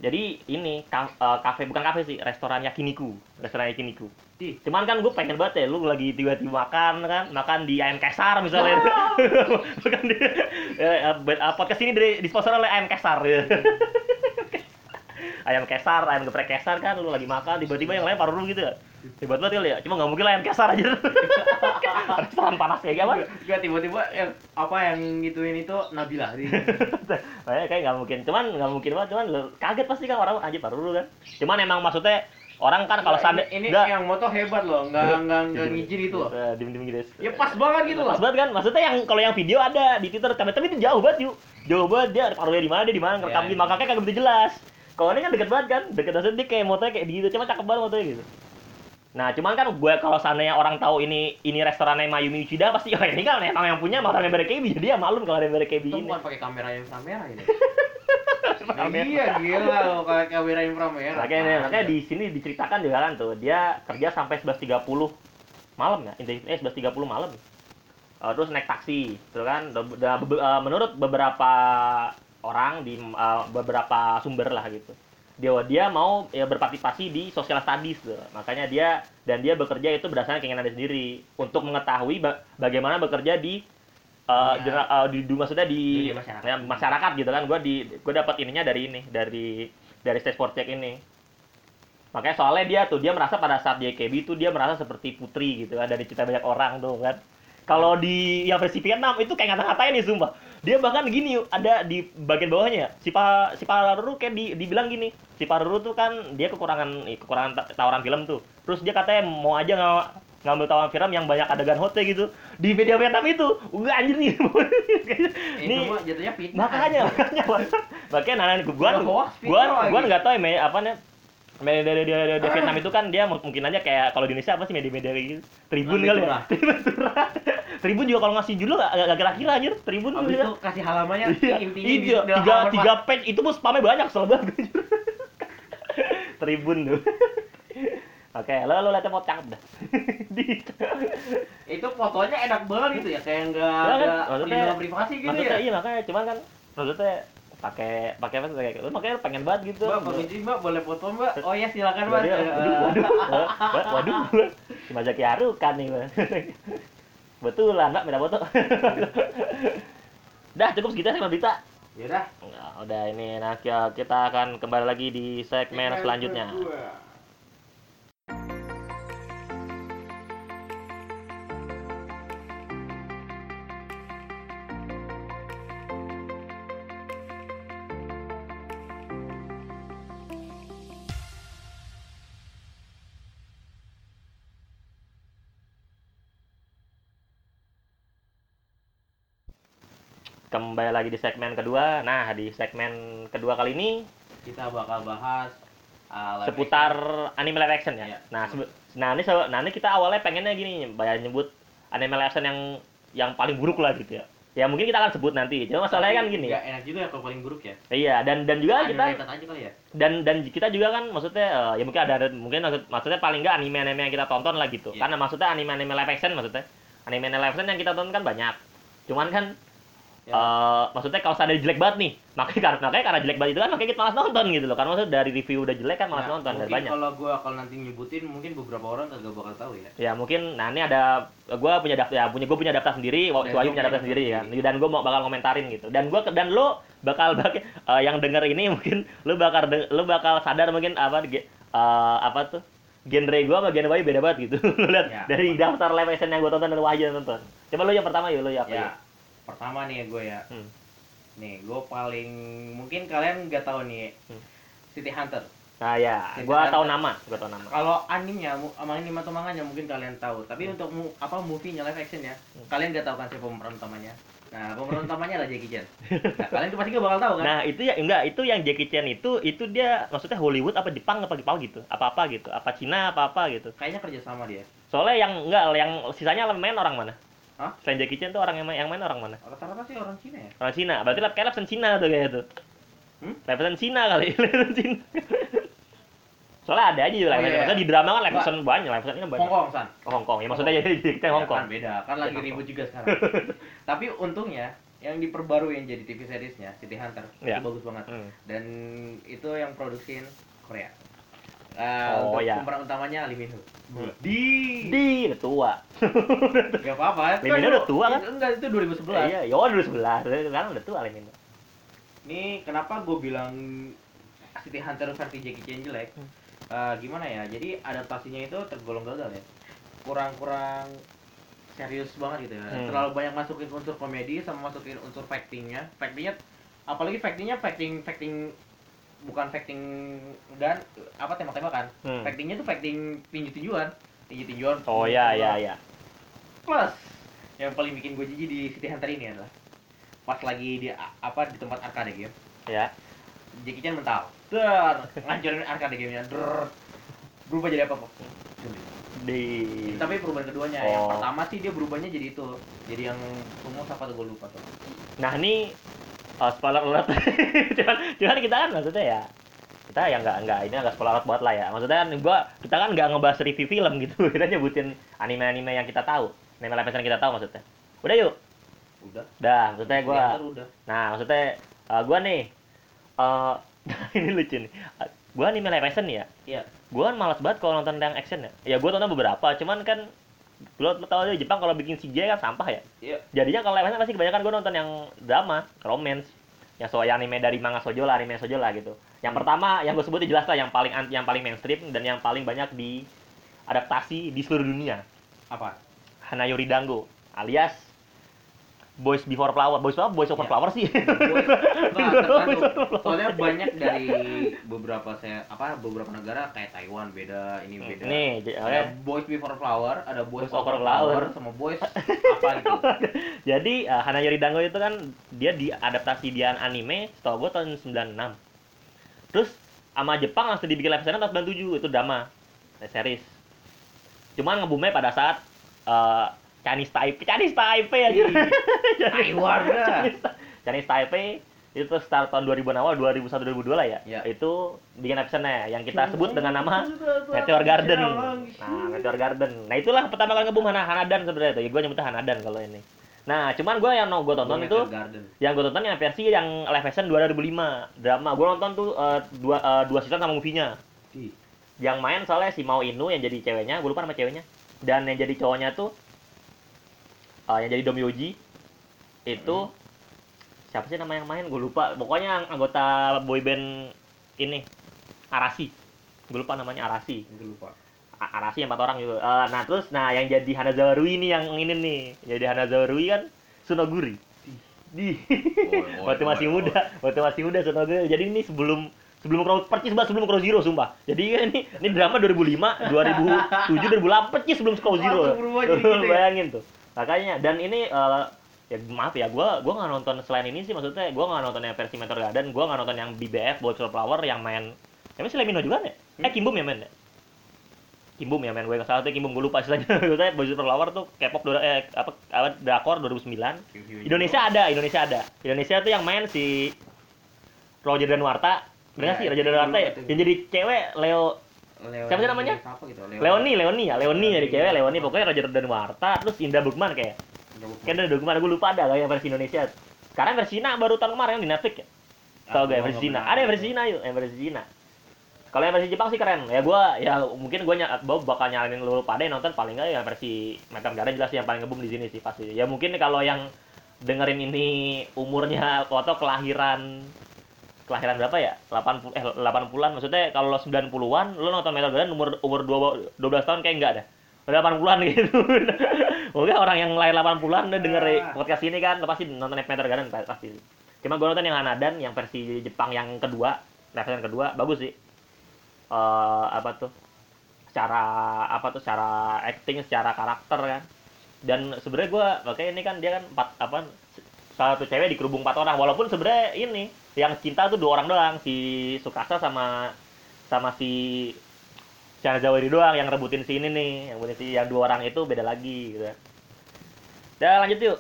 Jadi ini eh, kafe bukan kafe sih restoran yakiniku restoran yakiniku Ih. cuman kan gue pengen banget ya lu lagi tiba-tiba makan kan makan di ayam kesar misalnya. Makan di eh, eh, eh, podcast ini dari disponsor oleh ayam kesar. Ya ayam kesar, ayam geprek kesar kan lu lagi makan tiba-tiba yang lain paruh lu gitu ya. Tiba-tiba tuh ya, cuma nggak mungkin lah ayam kesar aja. Restoran panas kayak apa? Gak tiba-tiba yang apa yang gituin itu Nabila. Kayak kayak nggak mungkin. Cuman nggak mungkin banget. Cuman lu kaget pasti kan orang anjir paruh lu kan. Cuman emang maksudnya orang kan kalau sande ini, nggak- yang moto hebat loh, nggak nggak nggak ngijin itu loh. Eh, Dim-dim gitu. Ya pas banget gitu loh. Pas banget kan? Maksudnya yang kalau yang video ada di Twitter, tapi, tapi itu jauh banget yuk. Jauh banget dia paruhnya di mana dia di mana ngerekam Ya, di ya. makanya kagak begitu jelas. Kalau ini kan deket banget kan, deket banget dia kayak motonya kayak gitu, cuma cakep banget motonya gitu. Nah, cuman kan gue kalau seandainya orang tahu ini ini restorannya Mayumi Uchida pasti oh ini kan emang yang punya makan member KB jadi ya malum kalau KB Itu ini. bukan pakai kamera inframerah ini. Nah, iya gila loh pakai kamera inframerah. Makanya, makanya di sini diceritakan juga kan tuh dia kerja sampai 11.30 malam ya, intinya eh 11.30 malam. Eh, terus naik taksi, terus kan da- da- be- eh, menurut beberapa orang di eh, beberapa sumber lah gitu. dia dia mau ya berpartisipasi di social studies tuh. Makanya dia dan dia bekerja itu berdasarkan keinginan dia sendiri untuk mengetahui ba- bagaimana bekerja di uh, Ya. general- uh, di, di maksudnya di, Di masyarakat. ya, masyarakat gitu kan. Gua di gua dapat ininya dari ini, dari dari stage sport check ini. Makanya soalnya dia tuh dia merasa pada saat di AKB itu dia merasa seperti putri gitu kan dari cerita banyak orang tuh kan. Kalau di yang versi Vietnam itu kayak ngata-ngatain nih sumpah. Dia bahkan gini ada di bagian bawahnya. Si Pa si Paruru kayak di, dibilang gini. Si Paruru tuh kan dia kekurangan eh, kekurangan ta- tawaran film tuh. Terus dia katanya mau aja nggak ngambil tawaran film yang banyak adegan hote gitu. Di media Vietnam itu. Enggak anjir nih. Mah jatuhnya fitnah. makanya makanya makanya nana gua gua gua gua nggak tahu ya apa nih media media, media, media Vietnam itu kan dia mu- mungkin aja kayak kalau di Indonesia apa sih media-media kayak gitu Tribun kali ya. Tribun juga kalau ngasih judul gak, gak kira-kira anjir Tribun Abis juga. itu kasih halamannya Iya, intinya iya, tiga, tiga page itu pun spamnya banyak kesel banget anjir. Tribun tuh. Oke, lo lo liatnya mau cakep dah. Itu fotonya enak banget gitu ya, kayak nggak Ya kan, ada perlindungan privasi gitu maksudnya ya. iya makanya cuman kan maksudnya pakai pakai apa tuh kayak gitu. Makanya pengen banget gitu. Mbak, permisi mbak, boleh foto mbak? Oh ya silakan mbak. Waduh, waduh, waduh, waduh, waduh, si Mazaki Harukan nih, Bang. Betulan, Mbak, minta foto. Dah, cukup segitu ya segmen berita. Yaudah. Nah, udah ini, nah kita kita akan kembali lagi di segmen selanjutnya. Kembali lagi di segmen kedua. Nah, di segmen kedua kali ini Kita bakal bahas uh, seputar anime live action ya. Iya. Nah, sebe- nah ini nah ini kita awalnya pengennya gini, bayar nyebut anime live action yang yang paling buruk lah gitu ya. Ya mungkin kita akan sebut nanti. Cuma masalahnya kan gini. Nggak enak juga ya kalau paling buruk ya. Iya, dan dan juga kita Underrated aja kali ya. dan dan kita juga kan maksudnya eh, ya mungkin ada mungkin maksud, maksudnya paling nggak anime-anime yang kita tonton lah gitu. Iya. Karena maksudnya anime-anime live action maksudnya. Anime live action yang kita tonton kan banyak. Cuman kan Ya. eh, maksudnya kalau ada jelek banget nih, makanya karena makanya karena jelek banget itu kan makanya kita malas nonton gitu loh. Karena maksudnya dari review udah jelek kan malas Nah, nonton dan mungkin banyak. kalau gua kalau nanti nyebutin mungkin beberapa orang kagak bakal tahu ya. Ya mungkin nah ini ada gue punya daftar ya punya gue punya daftar sendiri, Dan Wahyu punya daftar sendiri ya. sendiri. Dan gue mau bakal komentarin gitu. Dan gue dan lo bakal bak eh, yang denger ini mungkin lo bakal lo bakal sadar mungkin apa eh, apa tuh genre gue sama genre Wahyu beda banget gitu. lihat Ya. dari daftar live action yang gue tonton dan Wahyu yang nonton. Coba lo yang pertama yuk lo ya apa Ya. ya? Pertama nih gue ya. Hmm. Nih, gue paling mungkin kalian nggak tahu nih. Hmm. City Hunter. Nah ya, gue tahu nama, gue tahu nama. Kalau animenya, mu- sama anime atau manganya mungkin kalian tahu. Tapi untuk mu, apa movie-nya live action ya, Hmm. kalian nggak tahu kan siapa pemeran utamanya. Nah, pemeran utamanya adalah Jackie Chan. Nah, kalian tuh pasti nggak bakal tahu kan? Nah itu ya enggak itu yang Jackie Chan itu itu dia maksudnya Hollywood apa Jepang apa Jepang gitu apa apa gitu apa Cina apa apa gitu Kayaknya kerja sama dia. Soalnya yang enggak yang sisanya main orang mana? Hah? Selain Jackie Chan tuh orang yang main, yang main orang mana? Rata-rata sih orang Cina ya. Orang Cina. Berarti lab kayak lapsen Cina tuh kayak tuh. Hmm? Lapsen Cina kali, lapsen Cina. Soalnya ada aja lah, Oh, iya. maksudnya di drama kan lapsen banyak, lapsennya banyak. Hong Kong san. Oh, Hong Kong. Ya maksudnya jadi Jackie Chan Hong Ya, Kong. Kan beda, kan lagi ribut juga sekarang. Tapi untungnya yang diperbarui yang jadi TV seriesnya City Hunter Ya. itu bagus banget. Hmm. Dan itu yang produksiin Korea. Eh, Oh, untuk ya. pemeran utamanya. Hmm. Di Di udah tua. Gak apa-apa. Lee Min Ho udah tua kan? Enggak, itu 2011. Iya, ya dulu sebelah. Sekarang udah tua Lemin. Ini kenapa gue bilang City Hunter versi Jackie Chan jelek? Eh, gimana ya? Jadi adaptasinya itu tergolong gagal ya. Kurang-kurang serius banget gitu ya. Hmm. Terlalu banyak masukin unsur komedi sama masukin unsur factingnya. Factingnya apalagi factingnya facting facting bukan facting dan apa tembak-tembakan. Hmm. Factingnya tuh facting tinju-tinjuan. Tinju-tinjuan. Oh ya ya ya. Plus yang paling bikin gue jijik di City Hunter ini adalah pas lagi di apa di tempat arcade game Ya. Jackie Chan mental der ngancurin arcade gamenya der berubah jadi apa apa Di tapi perubahan keduanya yang Oh. pertama sih dia berubahnya jadi itu jadi yang rumus apa tuh gue lupa tuh Nah ini uh, spoiler alert. cuman, cuman kita kan maksudnya ya kita ya nggak nggak ini agak spoiler alert buat lah ya. Maksudnya kan gua kita kan nggak ngebahas review film gitu. Kita nyebutin anime-anime yang kita tahu, anime live yang kita tahu maksudnya. Udah yuk. udah Dah, maksudnya gua udah Nah, maksudnya uh, gua nih uh, ini lucu nih. Uh, gua anime live action ya Iya. gua kan malas banget kalau nonton yang action ya ya gua tonton beberapa cuman kan lo, lo tau aja Jepang kalau bikin CGI kan sampah ya? Iya. jadinya kalau live action pasti kebanyakan gua nonton yang drama romance. Yang soal anime dari manga sojo lah anime sojo lah gitu. Yang pertama yang gue sebutin jelas lah yang paling an- yang paling mainstream dan yang paling banyak di adaptasi di seluruh dunia. Apa? Hanayori Dango alias Boys Before Flower Boys apa Boys Over Ya. Flower sih Boys-. Flower. Soalnya banyak dari beberapa saya apa beberapa negara kayak Taiwan beda, ini beda. nih ada Boys Before Flower, ada Boys, Boys Over Over Flower, Flower. sama Boys apa gitu. Jadi uh, Hanayori Dango itu kan dia diadaptasi di anime setahu gue tahun 96. Terus sama Jepang langsung dibikin live action tahun 97 itu drama series. Cuman ngebumnya pada saat uh, Chinese Taipei, Chinese Taipei aja. Taiwan. Chinese, Chinese Taipei itu start tahun 2000 awal 2001 2002 lah ya. Ya. Itu bikin actionnya yang kita sebut dengan nama Meteor Garden. Nah, Meteor Garden. Nah, itulah pertama kali ngebum Hana Hanadan sebenarnya itu. Gue nyebutnya Hanadan kalau ini. Nah, cuman gue yang mau gue tonton itu Garden. yang gue tonton yang versi yang live action 2005 drama. Gue nonton tuh eh, dua eh, dua season sama movie-nya. Yang main soalnya si Mao Inu yang jadi ceweknya, gue lupa nama ceweknya. Dan yang jadi cowoknya tuh eh, yang jadi Dom Yoji itu siapa sih nama yang main? Gue lupa. Pokoknya yang anggota boyband ini Arasi. Gue lupa namanya Arasi. gue lupa. A- Arasi yang empat orang juga. Eh, nah terus, nah yang jadi Hanazawa Rui ini yang ini nih, jadi Hanazawa Rui kan Sunoguri. Di, oi, waktu masih oi, muda, waktu masih muda Sunoguri. Jadi ini sebelum sebelum Crow, percis banget sebelum Crow Zero sumpah. Jadi ini ini drama 2005, 2007, 2008 percis sebelum Crow Zero. Langsung berubah jadi gitu ya? Bayangin tuh. Makanya dan ini eh, ya maaf ya, gua gua nggak nonton selain ini sih maksudnya gua nggak nonton yang versi Meteor Garden, gua nggak nonton yang BBF Boys Flower yang main Emang si Lemino juga kan ya? Eh Hmm. Kimbum ya main ya? Kimbum ya main gue nggak salah tuh Kimbum gue lupa istilahnya. Maksudnya Boys Flower tuh K-pop eh apa apa drakor 2009. Indonesia ada, Indonesia ada. Indonesia tuh yang main si Roger Danuarta. Bener nggak Ya, sih Roger Danuarta ya? itu. Yang jadi cewek Leo Leoni, Siapa sih namanya? Apa gitu? Leoni, Leoni ya, Leoni jadi Leoni. cewek, Leoni pokoknya Roger Danuarta terus Indra Bugman kayak. Kayak ada Bugman gue lupa ada kayak versi Indonesia. Sekarang versi Cina baru tahun kemarin di Netflix ya. Tau gak yang versi Cina? Ada yang versi Cina yuk, yang versi Cina. Kalau yang versi Jepang sih keren. Ya gua ya mungkin gua ny bakal nyaranin lu pada yang nonton paling enggak ya versi Meteor Garden jelas yang paling ngebum di sini sih pasti. Ya mungkin kalau yang dengerin ini umurnya foto kelahiran kelahiran berapa ya? 80 eh 80-an maksudnya kalau 90-an lu nonton Garden umur umur 2, 12 tahun kayak enggak ada. Udah 80-an gitu. Mungkin orang yang lahir 80-an udah denger Ah. podcast ini kan pasti nonton Meteor Garden pasti. Cuma gue nonton yang Hanadan yang versi Jepang yang kedua, versi yang kedua bagus sih. Eh apa tuh? Secara apa tuh? Secara acting, secara karakter kan. Dan sebenarnya gue makanya ini kan dia kan empat apa salah satu cewek dikerubung empat orang walaupun sebenarnya ini yang cinta tuh dua orang doang si Sukasa sama sama si Shahzawari doang yang rebutin si ini nih yang rebutin si yang dua orang itu beda lagi gitu Udah lanjut yuk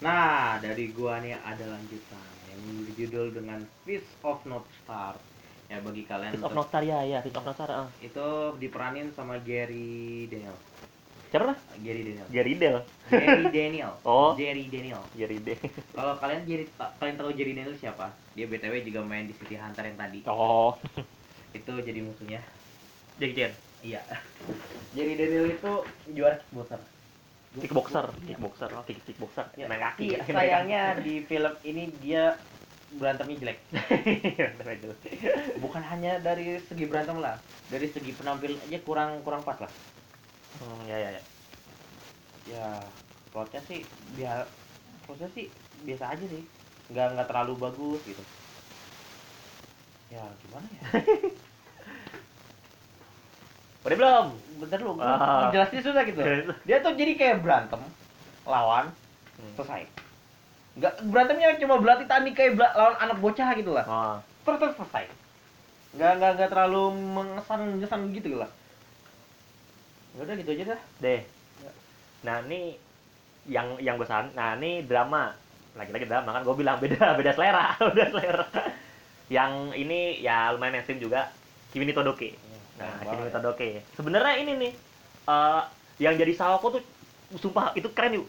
Nah, dari gua nih ada lanjutan yang berjudul dengan Fist of North Star. Ya bagi kalian Fist of untuk- Notar ya ya Fist of Notar ah. itu diperanin sama Gary Daniel. Siapa lah Gary Daniel. Gary Del Jerry Daniel. Oh. Jerry Daniel. Gary De Kalau kalian Jerry kalian tahu Jerry Daniel siapa? Dia BTW juga main di City Hunter yang tadi. oh Itu jadi musuhnya. Jackie Chan Iya. Jerry Daniel itu juara kickboxer. kickboxer kickboxer oh kick kickboxer Ya, main kaki tapi ya sayangnya di film ini dia berantemnya jelek. Bukan hanya dari segi berantem lah, dari segi penampil aja kurang kurang pas lah. Hmm, ya ya ya Ya, plotnya sih biar plotnya sih biasa aja sih. Nggak nggak terlalu bagus gitu. Ya, gimana ya? udah belum Bentar lu, gua Ah. jelasin susah gitu. Dia tuh jadi kayak berantem lawan Hmm. selesai. Nggak berantemnya cuma belatih tani kayak bela- lawan anak bocah gitu lah. Terus terus selesai. Nggak nggak nggak terlalu mengesan mengesan gitu lah. Ya udah gitu aja dah. deh. Ya. nah ini yang yang gue san nah ini drama. Lagi-lagi drama kan gue bilang beda beda selera beda selera. Yang ini ya lumayan mainstream juga Kimi ni Todoke. Nah Kimi ni Todoke. Sebenarnya ini nih eh yang jadi Sawako tuh sumpah itu keren yuk.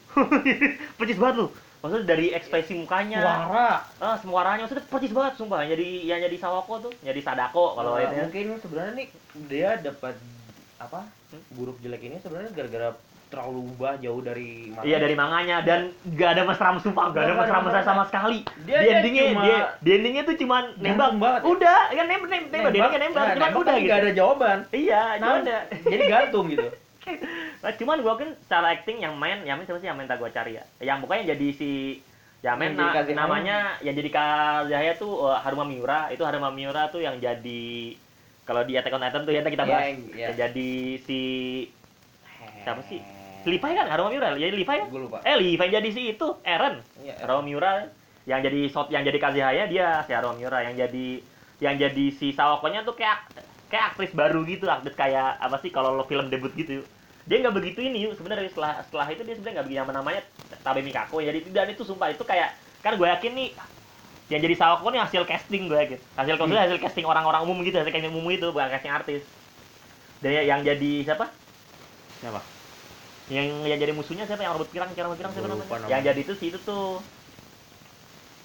Percis banget lu. Maksudnya dari ekspresi mukanya. Suara. ah suaranya maksudnya percis banget sumpah. Yang jadi yang jadi Sawako tuh jadi Sadako kalau Eh, itu ya. mungkin sebenarnya nih dia dapat apa buruk jelek ini sebenarnya gara-gara terlalu ubah jauh dari manga. Iya dari manganya dan gak ada mesra sumpah gak ada mesra ada mesra sama sekali. Dia- di dia endingnya cuma dia di endingnya tuh cuman nembak. banget ya. Udah, kan nembak nembak, nembak. nembak, Nah, cuman nembak udah tapi gitu. nggak ada jawaban. Iya, Nah, cuman ada. jadi gantung gitu. Nah, cuman gua kan secara acting yang main, yang main siapa sih yang main tak gua cari ya. Yang pokoknya jadi si jadi na- namanya yang jadi Kazehaya tuh uh, Haruma Miura. Itu Haruma Miura tuh yang jadi kalau di Attack on Titan tuh ya kita bahas. yang- iya. Yang jadi si Siapa sih? Levi kan Haruma Miura, jadi Levi kan? Gue lupa. Eh Levi jadi si itu Eren. Iya. Haruma Miura yang jadi shot yang jadi Kazehaya dia si Haruma Miura yang jadi yang jadi si Sawakonya tuh kayak kayak aktris baru gitu aktris kayak apa sih kalau lo film debut gitu dia nggak begitu ini yuk sebenarnya setelah setelah itu dia sebenarnya nggak begitu nama namanya Tabe Mikako jadi dan itu sumpah itu kayak kan gue yakin nih yang jadi Sawako nih hasil casting gue yakin hasil maksudnya hasil casting orang-orang umum gitu hasil casting umum itu bukan casting artis. Dan ya- yang jadi siapa? Siapa? yang yang jadi musuhnya siapa? Yang rambut pirang kira pirang siapa namanya? namanya. yang jadi itu si itu tuh.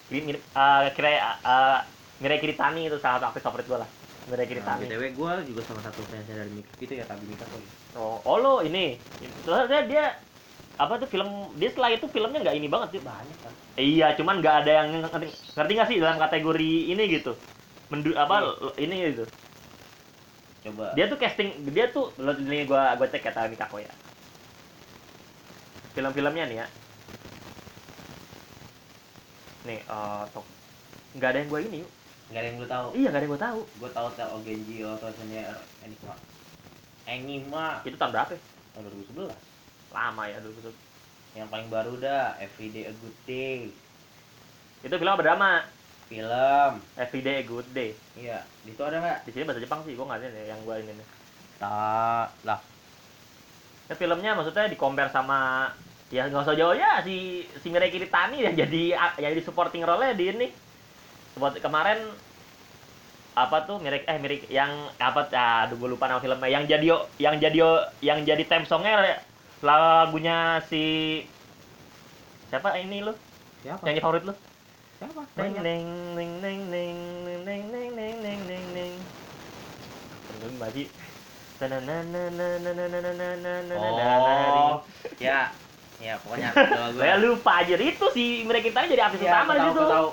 Mirip uh, kira uh, Mirai Kiritani itu salah satu aktris favorit gue lah. Mirai Nah, Kiritani BTW gue juga salah satu fansnya dari Mika. Itu ya Tabi Mikako. oh, oh lo ini. Terus dia, dia apa tuh film dia setelah itu filmnya nggak ini banget sih Banyak kan. iya cuman nggak ada yang ngerti ngerti nggak sih dalam kategori ini gitu Mendu, apa ini gitu Coba. dia tuh casting dia tuh lo ini gua gua cek kata Mikako ya film-filmnya nih ya nih eh tok nggak ada yang gua ini yuk nggak ada yang lu tahu. iya nggak ada yang gua tahu Gue tahu Tel Ogenji atau Senior Enigma. Enigma itu tahun berapa ya? tahun 2011. Lama ya dulu tuh Yang paling baru dah Everyday a Good Day. itu film apa drama Film. Everyday a Good Day Iya, di situ ada nggak? di sini bahasa Jepang sih gua nggak ada nih yang gua ini nih Tak lah. ya, filmnya maksudnya di compare sama ya nggak usah jauh ya si si Mirai Kiritani yang jadi yang jadi supporting role di ini Seperti kemarin apa tuh Mirai eh Mirai yang apa ah, aduh gue lupa nama filmnya yang jadi yang jadi yang jadi theme songnya lagunya si siapa ini lo Siapa? nyanyi favorit lo Siapa? neng Banyak. neng neng neng neng neng neng neng neng neng neng neng Terus masih Oh, ya. Ya, pokoknya kalau gue. Saya lupa aja itu si mereka kita jadi artis Iya, utama di tahu, situ. gua tahu.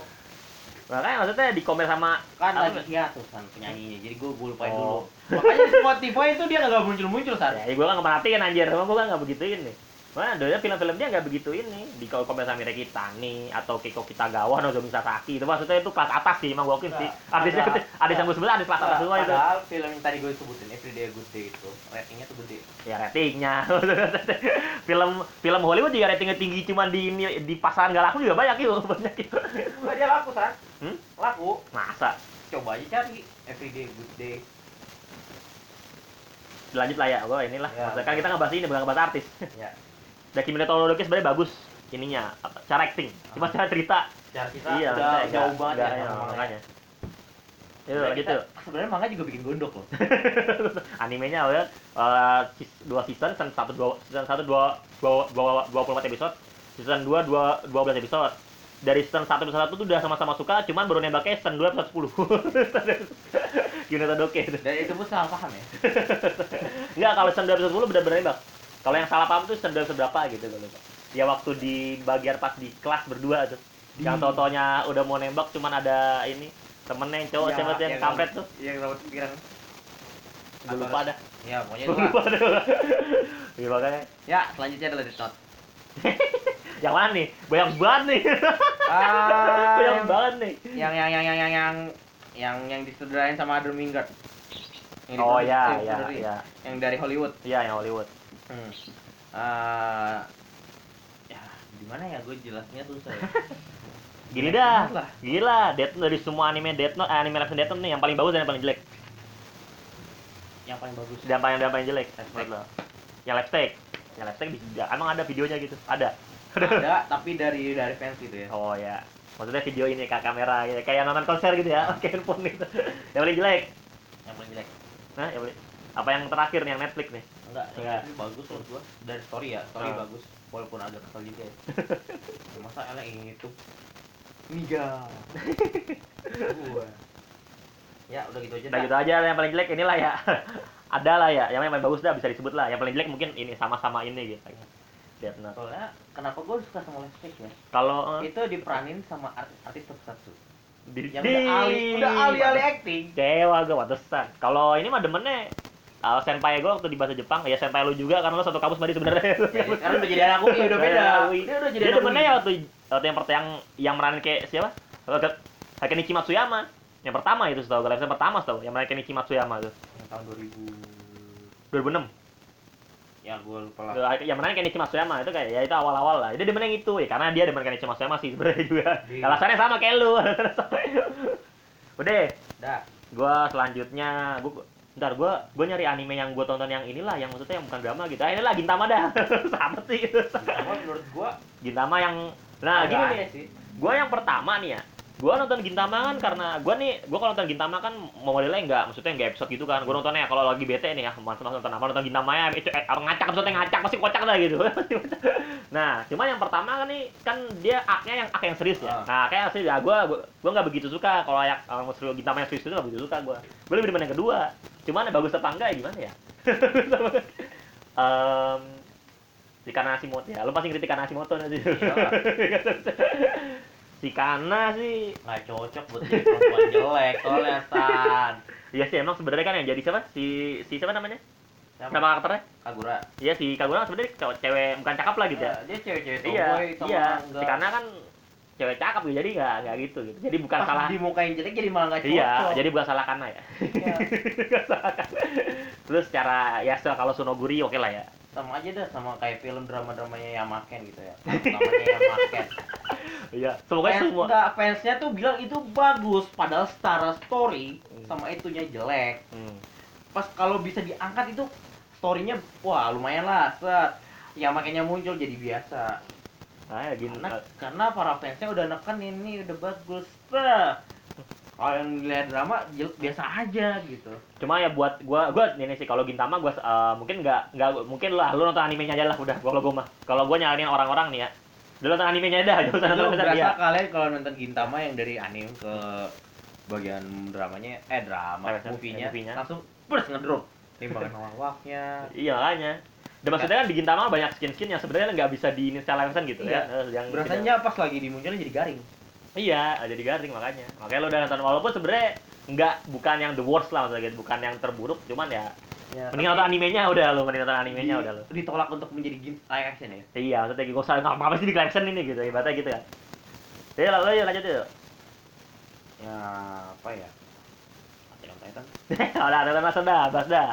Makanya maksudnya di komen sama Kan lagi hiatus kan penyanyinya. Jadi gue gue lupain Oh. dulu. Makanya Spotify itu dia nggak muncul-muncul saat. Ya, gue kan nggak perhatiin anjir, emang gue kan nggak begitu ini. Mana dia film-film dia nggak begitu ini di kalau komen sama Mirei Kitani atau Kiko Kitagawa atau Zomi Sasaki itu maksudnya itu kelas atas sih emang gue sih. Nah, Artisnya ada- artis yang gue sebut artis kelas atas semua itu. Padahal film yang tadi gue sebutin Everyday Good Day itu ratingnya tuh gede. Ya ratingnya. film film Hollywood juga ratingnya tinggi cuman di ini- di pasaran nggak laku juga banyak itu banyak itu. Enggak dia laku san. Hmm? Laku. Masa? Coba aja cari Everyday Good Day. Lanjut lah ya, gue inilah. Ya. Maksudnya kan kita nggak bahas ini, bukan ngebahas artis. Ya. Daki Minato Todoroki sebenarnya bagus ininya apa, cara acting cuma cara cerita Cara kita iya udah jauh banget ya sama manganya. makanya itu Sebenarnya gitu Sebenarnya manga juga bikin gondok loh. animenya udah uh, sis- dua season season satu dua season satu dua dua dua dua puluh empat episode season dua dua dua belas episode dari season satu episode satu tuh udah sama-sama suka cuman baru nembaknya season dua episode sepuluh Gimana Todoke itu Dan itu pun salah paham ya. Enggak, kalau season 2 episode 10 benar-benar nembak. Kalau yang salah paham tuh season 2 episode berapa gitu lupa. Ya waktu di bagian pas di kelas berdua tuh. Yang Di- totonya udah mau nembak cuman ada ini temennya yang cowok Ya, siapa tuh yang kampret tuh. Yang rambut pikiran. Gue lupa dah. Ya, pokoknya itu lupa dah. Iya makanya. Ya, selanjutnya adalah Death Note. yang mana nih? Banyak banget nih. Ah, Banyak banget nih. Yang yang yang yang yang yang yang yang disudarain sama Adam Wingard. Yang oh ya, ya, ya. Yang dari Hollywood. Iya, yang Hollywood. Hmm. Uh, ya, gimana ya gue jelasnya tuh saya. Gini dah, gila, Death Note dari semua anime Death Note, eh, anime Life Death Note nih yang paling bagus dan yang paling jelek. Yang paling bagus. Dan paling dan paling jelek. Yang Life Take. Yang left stick di emang ada videonya gitu. Ada. Ada, tapi dari dari fans gitu ya. Oh ya. Maksudnya video ini kayak kamera gitu. Kayak nonton konser gitu ya, pakai handphone gitu. yang paling jelek. Yang paling jelek. Nah, yang paling apa yang terakhir nih yang Netflix nih? Enggak, Enggak. ini bagus menurut gua. Dari story ya, story Ah. bagus. Walaupun agak kesel juga ya. Masa elek yang itu. Miga. gua. Ya, udah gitu aja. Udah dah. gitu aja yang paling jelek inilah ya. Ada lah ya, yang paling bagus dah bisa disebut lah. Yang paling jelek mungkin ini sama-sama ini gitu. Death Note. Soalnya kenapa gua suka sama Last ya? Kalau eh, Itu diperanin sama artis-artis tokusatsu. di, Yang udah ahli, udah ahli-ahli acting. Cewa gue pantesan. Kalau ini mah demennya uh, senpai gue waktu di bahasa Jepang, ya senpai lu juga karena lu satu kampus tadi sebenarnya. Ya, sekarang udah jadi anak UI, udah beda. Dia udah jadi Dia demennya ya waktu waktu yang pertama yang yang meranin kayak siapa? Hakenichi Matsuyama. Yang pertama itu setahu gue, yang pertama setahu, yang meranin Hakenichi Matsuyama tuh. Tahun 2000 2006. ya gua lupa lah. Yang meranin Kenichi Matsuyama itu kayak ya itu awal-awal lah. Dia demen yang itu ya karena dia demen Kenichi Matsuyama sih sebenarnya juga. Iya. Alasannya sama kayak lu. Udah, Dah. gua selanjutnya gua Ntar gua gua nyari anime yang gua tonton yang inilah yang maksudnya yang bukan drama gitu. Ah, inilah Gintama dah. Sama sih. Sama menurut gua Gintama yang nah agak gini nih. sih. Gua yang pertama nih ya. Gua nonton Gintama kan karena gua nih gua kalau nonton Gintama kan modelnya enggak maksudnya enggak episode gitu kan. Gua nontonnya kalau lagi bete nih ya, mas nonton apa nonton Gintama ya itu eh, ngacak episode ngacak pasti kocak dah gitu. nah, cuma yang pertama kan nih kan dia aknya yang ak yang serius ya. Ah. Nah, kayak serius ya gua gua, gua nggak begitu suka kalau yang kalau serius Gintama yang serius itu nggak begitu suka gua. Gua lebih demen yang kedua. Cuman bagus apa enggak ya gimana ya? Em si Kana Hashimoto ya, lu pasti ngerti Kana Hashimoto nanti. Si Kana sih Nggak cocok buat jadi perempuan jelek soalnya San. Iya sih emang sebenarnya kan yang jadi siapa? Si si siapa namanya? Siapa? Nama karakternya? Kagura. Iya si Kagura sebenarnya cewek, cewek bukan cakep lah gitu ya. Ya, dia cewek-cewek Iya, iya. Si Kana kan cewek cakep gitu, jadi nggak nggak gitu gitu. Jadi bukan Pas salah. dimukain jelek jadi malah nggak cocok. Iya, jadi bukan salah Kana ya. Iya. Nggak salah Kana. Terus secara ya kalau Sunoguri oke lah ya. Sama aja dah sama kayak film drama-dramanya Yamaken gitu ya. Namanya Yamaken. Iya, semoga Fans, semua. enggak, fansnya tuh bilang itu bagus padahal secara story Hmm. sama itunya jelek. Hmm. Pas kalau bisa diangkat itu storynya wah lumayan lah set. Yamakennya muncul jadi biasa. Nah, ya gini. Karena, karena para fansnya udah neken ini udah bagus. Nah, kalau yang lihat drama biasa aja gitu. Cuma ya buat gua gua ini sih kalau Gintama gua eh, mungkin nggak nggak mungkin lah lu nonton animenya aja lah udah kalau gua mah. Kalau gua nyaranin orang-orang nih ya. Lu nonton animenya aja, usah nonton Lu nonton berasa dia. kalian kalau nonton Gintama yang dari anime ke bagian dramanya eh drama Eh, movie-nya movie-nya. langsung bers ngedrop timbangan awak-awaknya Iya makanya. Dan maksudnya kan di Gintama banyak skin-skin yang sebenarnya nggak bisa di install langsung gitu Iya. ya. Yang berasanya pas lagi dimunculin jadi garing Iya, jadi garing makanya. Makanya lo udah nonton walaupun sebenarnya nggak bukan yang the worst lah maksudnya gitu. bukan yang terburuk, cuman ya ya, mending nonton animenya udah lo, mending nonton animenya udah lo. ditolak untuk menjadi game live action ya Iya, maksudnya gue usah nggak apa-apa sih di collection ini gitu, ibaratnya gitu kan. Ya lalu ya lanjut yuk. ya apa ya Attack on Titan udah, ada mas dah, bahas dah.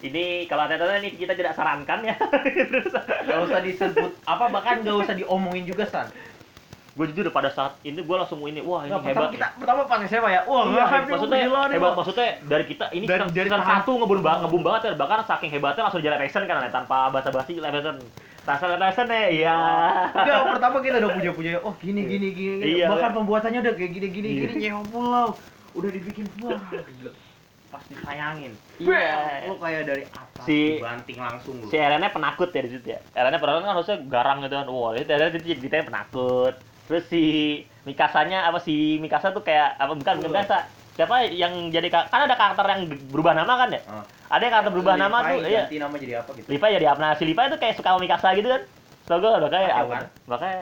Ini kalau ada ini kita tidak sarankan ya. Gak usah disebut apa bahkan gak usah diomongin juga san gue jujur pada saat ini gue langsung ini wah ini pertama hebat. kita pertama pas SMA ya wah Iya, nih, maksudnya gila nih, hebat maksudnya dari kita ini Dari- dari season satu ngebum banget ngebum banget ya bahkan saking hebatnya langsung jalan action kan ya, tanpa basa-basi action live action ya iya Enggak, pertama kita udah punya-punya, oh gini gini gini, gini. Iya, bahkan iya. pembuatannya udah kayak gini gini Iya. gini nyewa pulau, udah dibikin wah, gila. pas disayangin, Iya. Bam, lo kayak dari atas Si- dibanting langsung lo. si Erennya penakut ya di situ ya Erennya penakut kan harusnya garang gitu kan wah itu Erennya itu jadi penakut terus si Mikasanya apa si Mikasa tuh kayak apa bukan bukan. Mikasa siapa yang jadi ka- kan ada karakter yang berubah nama kan ya Ah. ada yang karakter berubah nama tuh iya nama jadi apa gitu. Lipa jadi apa? Nah, si Lipa itu kayak suka sama Mikasa gitu kan. Tau gue udah kayak apa? Makanya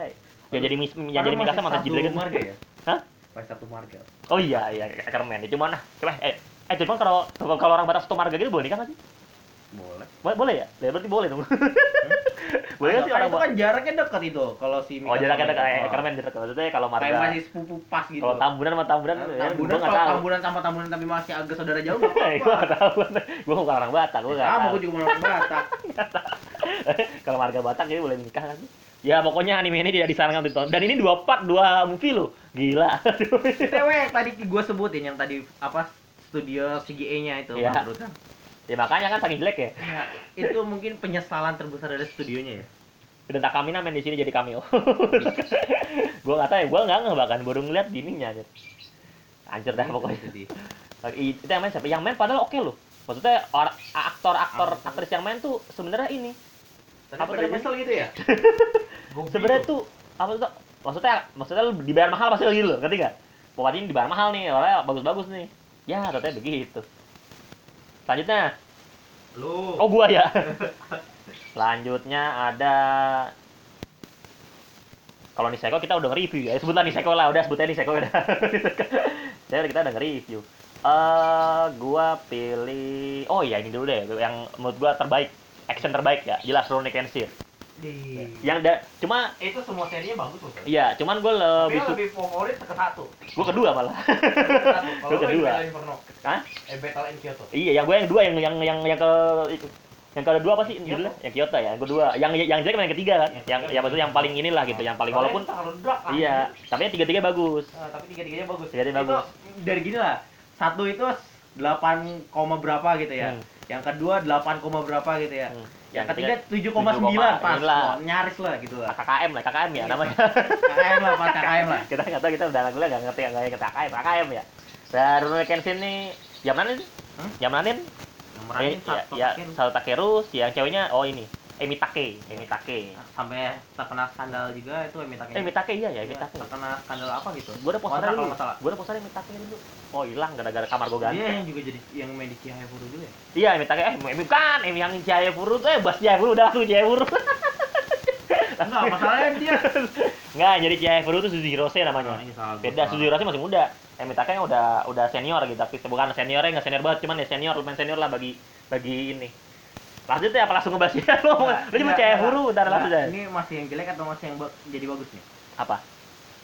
ya jadi mis, ya Padahal jadi Mikasa jadi kan. marga ya? Hah? Masih satu marga. Oh iya iya Ackerman. Cuman nah, coba eh eh cuman kalau kalau orang Batak satu marga gitu boleh nikah nggak sih? Boleh. Boleh, boleh ya? Ya berarti boleh dong. boleh nggak sih Karena orang itu kan jaraknya dekat itu. Kalau si Oh, jarak ada kayak Oh. Ackerman dekat. Maksudnya kalau Kayak marga masih sepupu pas gitu. kalau tambunan sama tambunan Nah, ya, tambunan kalau tahu. tambunan sama tambunan tapi masih agak saudara jauh Gua apa-apa. nggak tahu. Gua bukan orang Batak, gua nggak Sama gue juga orang Batak. kalau marga Batak jadi boleh nikah kan? Ya pokoknya anime ini tidak disarankan untuk ditonton. Dan ini dua part, dua movie loh. Gila. Yang tadi gue sebutin yang tadi apa studio CGA-nya itu Iya. bangkrut kan. Ya makanya kan saking jelek ya. Ya, itu mungkin penyesalan terbesar dari studionya ya. Dan Takamina main di sini jadi cameo. gua nggak tahu ya, gua nggak ngeh bahkan baru ngeliat di ininya aja. Hancur dah pokoknya. Itu sih. Itu yang main siapa? Yang main padahal oke loh. maksudnya or- aktor-aktor Apa tuh? aktris yang main tuh sebenarnya ini Tapi Apa nyesel gitu ya? Sebenarnya tuh apa tuh maksudnya maksudnya lu dibayar mahal pasti gitu loh ngerti gak pokoknya ini dibayar mahal nih orangnya bagus-bagus nih ya ternyata begitu selanjutnya. Lu. Oh gua ya? Selanjutnya ada kalau Niseko kita udah nge-review ya. Sebutlah Niseko lah udah sebutnya Niseko udah saya kita udah nge-review. Eh gua pilih oh iya ini dulu deh. Yang menurut gua terbaik. Action terbaik ya. Jelas Rurouni Kenshin di yang da cuma itu semua serinya bagus loh. Iya cuman gue Tapi lebih suka lebih favorit ke satu. gue kedua malah lo kedua. Hah? Eh Battle in Kyoto. iya yang gue yang kedua yang yang yang yang ke yang kedua apa sih judulnya yang Kyoto ya yang kedua yang yang jelek yang ketiga kan Yang yang maksudnya yang paling inilah gitu yang paling walaupun anjing. iya tapi yang tiga tiga bagus Nah, tapi tiga-tiganya bagus. Tiga-tiganya Itu bagus. Dari gini lah. Satu itu 8, koma berapa gitu ya. Hmm. Yang kedua 8, koma berapa gitu ya. Yang ketiga 7,9 7,9 pas. lah. Nyaris lah gitu lah. KKM lah KKM ya Iya, namanya KKM lah, pas KKM lah. kita nggak tahu kita udah lagu nggak ngerti nggak ngerti KKM KKM ya dan Rurouni Kenshin nih sih Hmm? nih Yang Eh, ya, ya Ken. Sal Takeru si yang ceweknya oh ini Emi Take Emi Take sampai terkena skandal juga itu Emi Take. Emi Take iya ya Emi Iya, Take terkena skandal apa gitu. gue ada posternya kalau dulu gue ada posternya Emi Take dulu. Oh hilang gara-gara kamar gue ganti Dia yang juga jadi yang main di Chihayafuru juga ya. iya Emi Take eh Emi bukan. Emi yang Jaya Furu tuh eh Bas Furu udah langsung Jaya Furu Enggak, masalahnya dia. nggak jadi Jaya Furu tuh Suzy Hirose namanya. Oh, gua. beda Suzy Hirose masih muda. Emi Take yang udah udah senior gitu tapi bukan seniornya nggak senior banget cuman ya senior lumayan senior lah bagi bagi ini lanjut ya apa langsung ngebahas ya? Lu Nggak, lu cuma. Furu ntar Nggak, langsung aja. Ini masih yang jelek atau masih yang jadi bagus nih? apa?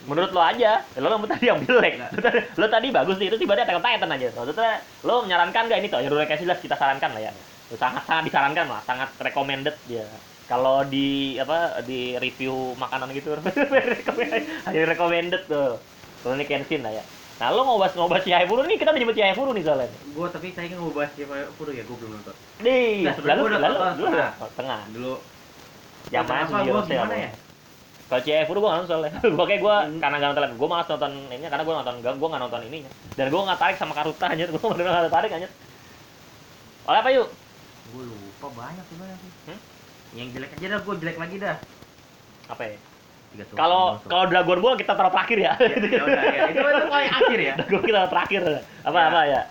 Menurut lo aja. Lo lo tadi yang jelek. Lo tadi, lo tadi bagus nih itu sih berarti Attack on Titan aja. Maksudnya lo menyarankan gak ini tuh ya Rurouni Kenshin jelas kita sarankan lah ya. Sangat sangat disarankan lah sangat recommended ya kalau di apa di review makanan gitu. Hanya recommended tuh. Rurouni Kenshin lah ya nah lo mau bahas mau bahas Chihayafuru nih kita udah nyebut Chihayafuru nih soalnya Gua tapi saya mau bahas Chihayafuru ya, gua belum nonton. nih Nah, lalu gua lalu tonton lu setengah. oh, tengah Dulu gua Hirose gimana ya? Kalau Chihayafuru gue nggak nonton soalnya. gue kayak gue Hmm. karena nggak nonton, gue malas nonton ininya karena gue nonton gue nggak nonton ininya. Dan gue nggak tarik sama Karuta aja, gue bener nggak tarik aja. Oleh apa yuk? Gua lupa banyak sebenarnya sih. Hmm? Yang jelek aja dah, gua jelek lagi dah. Apa ya? Kalau kalau Dragon Ball kita taruh terakhir ya. ya udah ya, itu itu paling akhir ya. Dragon kita taruh terakhir. Apa Ya. apa ya?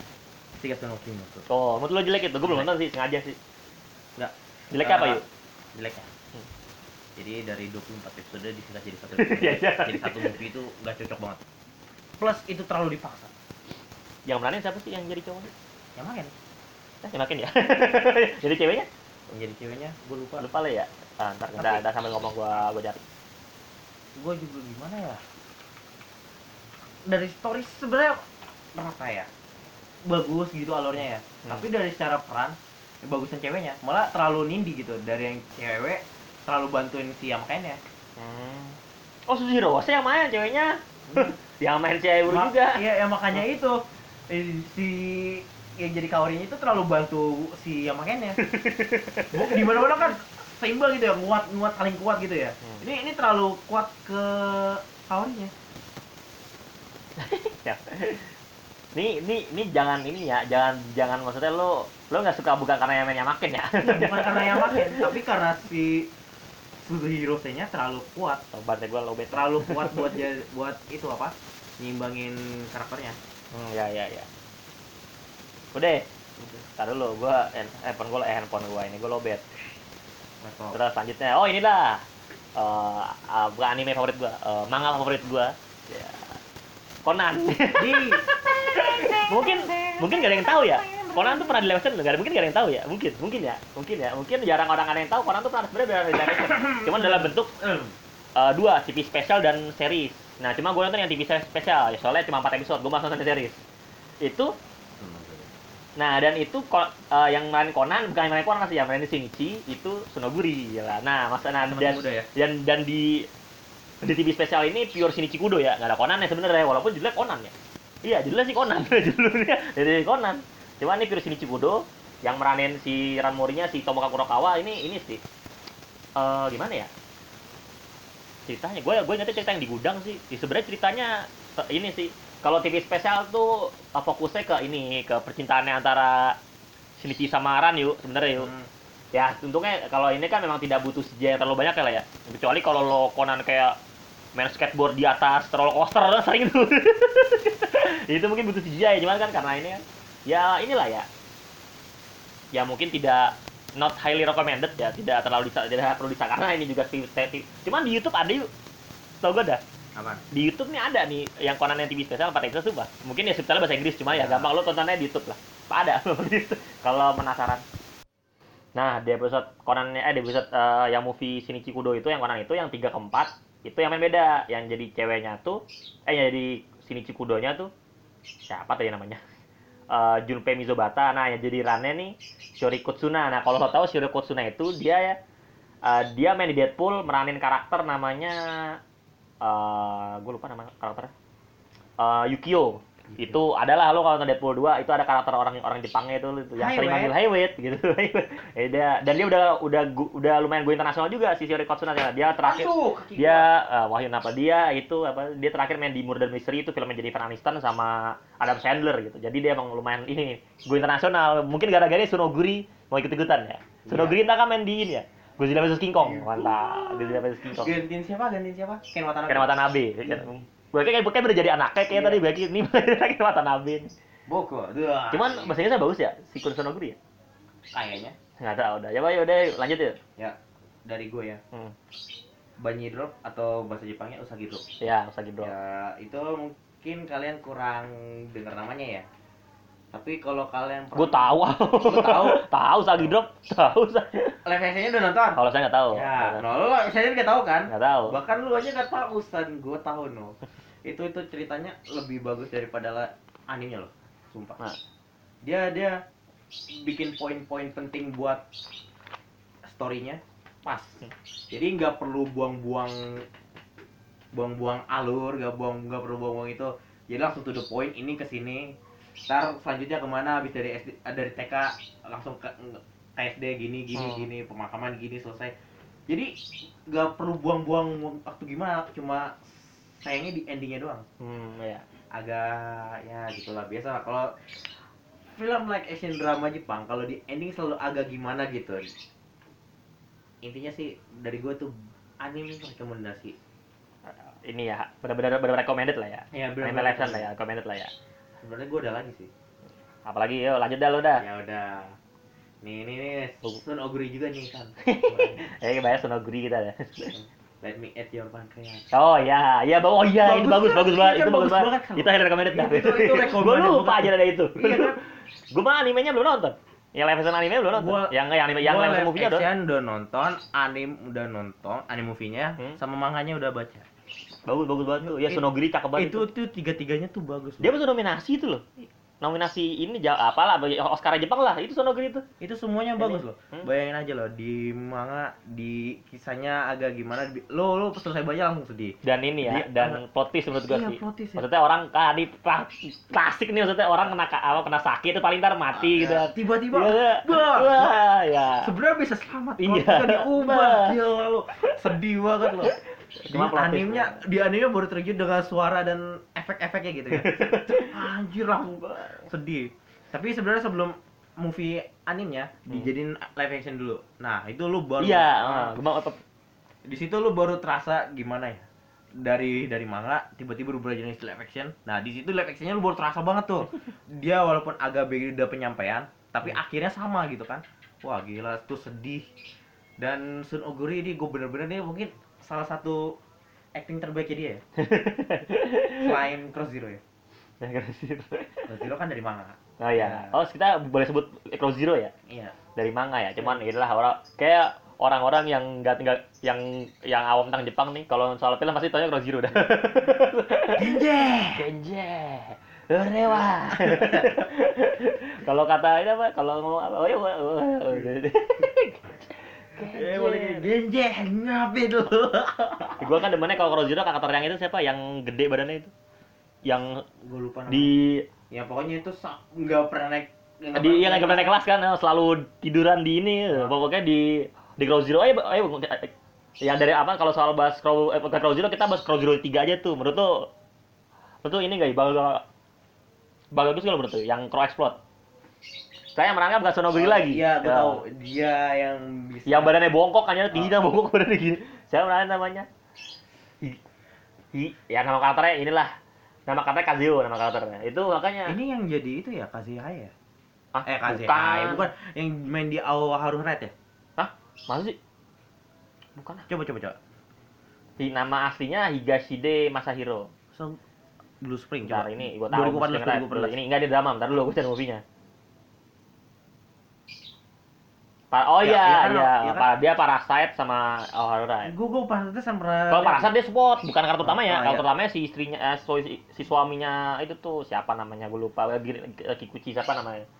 Tiga tuh Kimoto. Oh, menurut lo jelek itu? Gue belum nonton sih, sengaja sih. Enggak. Jelek Eh, apa yuk? Jelek ya. Hmm. Jadi dari 24 episode disingkat jadi satu Iya, episode. iya. jadi satu movie itu nggak cocok banget. Plus itu terlalu dipaksa. Yang berani siapa sih yang jadi cowoknya? Yang main. Eh, yang makin ya. jadi ceweknya? Yang jadi ceweknya, gua lupa. Lupa lah ya. Ah, ntar udah, udah sambil ngomong gua gua cari. Gua juga gimana ya? Dari story sebenarnya apa ya? Bagus gitu alurnya ya. Hmm. Tapi dari secara peran ya bagusan ceweknya malah terlalu nindi gitu dari yang cewek terlalu bantuin si yang mainnya Hmm. Oh, Suzy Hirose yang main ceweknya. yang main Chihayafuru Ma- juga. Iya, ya makanya itu eh, si yang jadi kaorinya itu terlalu bantu si yang makannya. di mana mana kan seimbang gitu ya, kuat kuat paling kuat gitu ya. Hmm. Ini ini terlalu kuat ke kaorinya. Ya. Ini, ini, ini jangan ini ya, jangan jangan maksudnya lo lo nggak suka bukan karena yang mainnya makin ya. Bukan karena yang makan, tapi karena si Suzuhiro-nya terlalu kuat, Berarti gue lobet. terlalu kuat buat ja- buat itu apa? Nyimbangin karakternya. Hmm, ya ya ya. Udah, tar dulu gua hand- handphone gua eh handphone gua ini gua lobet. Terus selanjutnya, oh inilah eh ah, bukan anime favorit gua, eh, manga favorit gua. Ya. Conan. Di mungkin mungkin gak ada yang tahu ya. Conan tuh pernah di live action, nggak ada mungkin gak ada yang tahu ya. Mungkin, mungkin ya, mungkin ya. Mungkin jarang orang ada yang tahu Conan tuh pernah sebenarnya pernah di live action. Cuman dalam bentuk eh, eh, dua TV spesial dan series. Nah, cuma gue nonton yang TV spesial, ya soalnya cuma 4 episode, gue malah nonton series. Itu, nah dan itu eh, yang main Conan, bukan yang main Conan sih, yang main Shinichi itu Sonoguri, ya lah. Nah, masa nah, dan, muda ya? dan dan di di TV spesial ini pure Shinichi Kudo ya, nggak ada Conan ya sebenarnya, walaupun judulnya Conan ya. Iya, judulnya sih Conan, judulnya dari Conan. Cuma ini pure Shinichi Kudo yang meranin si Ranmorinya si Tomoka Kurokawa ini ini sih eh gimana ya? ceritanya gue gue ingetnya cerita yang di gudang sih Di sebenarnya ceritanya eh, ini sih kalau TV spesial tuh eh, fokusnya ke ini ke percintaannya antara Shinichi sama Ran yuk sebenarnya yuk. Hmm. Ya untungnya kalau ini kan memang tidak butuh CGI yang terlalu banyak ya lah ya. Kecuali kalau lo Conan kayak main skateboard di atas roller coaster sering itu. itu mungkin butuh CGI cuman kan karena ini kan ya inilah ya. Ya mungkin tidak not highly recommended ya, tidak terlalu tidak perlu disangka karena ini juga TV TV. Cuman di YouTube ada yuk. Tau gak dah? Apa? Di YouTube nih ada nih yang Conan yang TV spesial 4 episode tuh, Pak. Mungkin ya subtitle bahasa Inggris cuma ya Ya. gampang lo tontonnya di YouTube lah. Pak ada kalau penasaran. Nah, di episode Conan eh di episode eh, yang movie Shinichi Kudo itu yang Conan itu yang 3 ke 4 itu yang main beda. Yang jadi ceweknya tuh eh yang jadi Shinichi Kudonya tuh siapa tadi namanya? Eh Junpei Mizobata. Nah, yang jadi Rane nih Shori Kutsuna. Nah, kalau lo tahu Shori Kutsuna itu dia ya eh, dia main di Deadpool meranin karakter namanya eh gue lupa nama karakternya. Eh Yukio. Itu adalah lo kalau Deadpool 2 itu ada karakter orang orang Jepangnya itu, itu yang sering manggil Highway gitu. Ya, dia, dan dia udah udah gu- udah lumayan go internasional juga si Shori Kutsuna dia terakhir Masuk. dia uh, Wahyu Napa dia itu apa dia terakhir main di Murder Mystery itu filmnya Jennifer Aniston sama Adam Sandler gitu. Jadi dia emang lumayan ini go internasional. Mungkin gara-gara Sunoguri mau ikut ikutan ya Sunoguri entah kan main di ini ya Godzilla vs King Kong mantap Godzilla vs King. Kong Gantiin siapa? Gantiin siapa? Ken Watanabe. Ken Watanabe gue kayak kayak udah jadi anaknya kayak Iya. tadi bagi ini Ken Watanabe Boko. Duh. cuman bahasa Inggrisnya bagus ya si Kun Sunoguri ya kayaknya nggak tahu udah ya ya udah lanjut ya ya dari gue ya. hmm. Banyi drop atau bahasa Jepangnya Usagi drop. ya Usagi Bro Ya, itu mungkin kalian kurang dengar namanya ya. Tapi kalau kalian gue tahu tahu? tahu Usagi Drop tahu saya live action-nya udah nonton? kalau saya nggak tahu Ya, no, lu saya nggak tahu kan? nggak tahu Bahkan lu aja nggak tahu, Stan. Gue tahu no. itu itu ceritanya lebih bagus daripada animenya loh, sumpah. Nah. Dia dia bikin poin-poin penting buat storynya pas. Jadi nggak perlu buang-buang buang-buang alur, nggak buang nggak perlu buang-buang itu. Jadi langsung to the point, ini ke sini. Ntar selanjutnya ke mana? Habis dari SD, dari TK langsung ke SD gini gini Hmm. gini pemakaman gini selesai. Jadi nggak perlu buang-buang waktu gimana, cuma sayangnya di endingnya doang. hmm ya Agak ya gitulah biasa lah. Kalau film like action drama Jepang kalau di ending selalu agak gimana gitu. Intinya sih dari gue tuh anime rekomendasi. ini ya benar-benar benar recommended lah ya Ya anime live action lah ya recommended lah ya Sebenarnya gue udah lagi sih. apalagi yuk lanjut dah lo dah Ya udah. Nih nih nih Sun Oguri juga nih kan. eh bayar Sonoguri kita ya Let me eat your pancreas. oh ya ya oh iya itu bagus Bagus bagus banget Ini kan itu bagus banget banget kan? itu recommended dah Itu- itu gue lupa aja ada itu Iya kan? gue mah animenya belum nonton yang live action anime belum nonton Gua- yang yang anime yang live action movie-nya udah udah nonton, anime udah nonton, anime movie-nya, Hmm. sama manganya udah baca. Bagus bagus banget tuh ya Sonoguri cakep banget itu tuh tiga-tiganya tuh bagus. dia masuk nominasi itu loh nominasi ini apalah Oscar Jepang lah itu Sonoguri itu itu semuanya Ini. bagus loh. Hmm. Bayangin aja loh di manga di kisahnya agak gimana di- lo lo selesai baca langsung sedih. dan ini ya Dia- dan plot twist menurut gua Iya, sih plot twist ya. maksudnya orang kan di pla- klasik nih maksudnya orang kena apa kena sakit itu paling ntar mati gitu Tiba-tiba Iya, Wah. wah, ya sebenarnya bisa selamat Iya. diubah. Bah. Gila lo. Sedih banget lo. Di Cuma twist animenya di animenya baru terjun dengan suara dan efek-efeknya gitu ya. Anjir langsung sedih. Tapi sebenarnya sebelum movie animenya dijadiin live action dulu. Nah, itu lu baru iya gua mau apa di situ lu baru terasa gimana ya? Dari dari manga tiba-tiba berubah jadi live action. Nah di situ live actionnya lu baru terasa banget tuh. Dia walaupun agak beda penyampaian tapi akhirnya sama gitu kan. Wah gila tuh sedih. Dan Sun Oguri ini gue bener-bener dia mungkin salah satu acting terbaiknya dia ya selain Cross Zero ya Cross Zero kan dari manga oh iya oh kita boleh sebut Cross Zero ya iya dari manga ya cuman inilah orang kayak orang-orang yang nggak tinggal yang yang awam tentang Jepang nih kalau soal film pasti tanya Cross Zero dah Genje Kenje Rewa kalau kata ini apa kalau ngomong apa oh iya oh, oh, oh. Eh boleh Genje ngapain dulu gua kan demennya kalau Cross Zero karakter yang itu siapa? Yang gede badannya itu. Yang gue lupa namanya. di ya pokoknya itu nggak pernah naik nggak di yang naik nggak pernah naik kelas kan selalu tiduran di ini. Pokoknya di di Crow Zero. Ayo ayo yang dari apa kalau soal bahas Crow eh, bukan Crow Zero kita bahas Crow Zero 3 aja tuh. Menurut tuh menurut tuh ini enggak bagus bagus nggak menurut tuh yang Crow Explode Saya merangkap bukan Sonogiri lagi. Iya, gue Ya. tahu. Dia yang bisa Yang badannya bongkok kan ya, tinggi Oh. dan bongkok badannya gini. Saya merangkap namanya. Hi. Hi. Ya nama karakternya inilah. Nama karakternya Kazuo nama karakternya. Itu makanya. Ini yang jadi itu ya Kazuya ya? Ah, Eh Kazuya bukan. bukan yang main di Aoharu Red ya? Hah? Masa sih? Bukan. Coba coba coba. Hi- Nama aslinya Higashide Masahiro. So, Blue Spring Bentar, coba. ini gua tahu. 2014 Dulu, 2014. Ini enggak di drama, bentar dulu gua cari movie-nya. Pa- oh Ya, iya, iya kan, iya. iya kan? Pa- Dia Parasite sama Ohara. Gue gue pantesan pernah. Kalau Parasite dia spot, bukan kartu utama ya. Ah, Kartu iya. utamanya si istrinya, eh, si, si suaminya itu tuh siapa namanya? Gue lupa. Eh, eh, Kikuchi siapa namanya?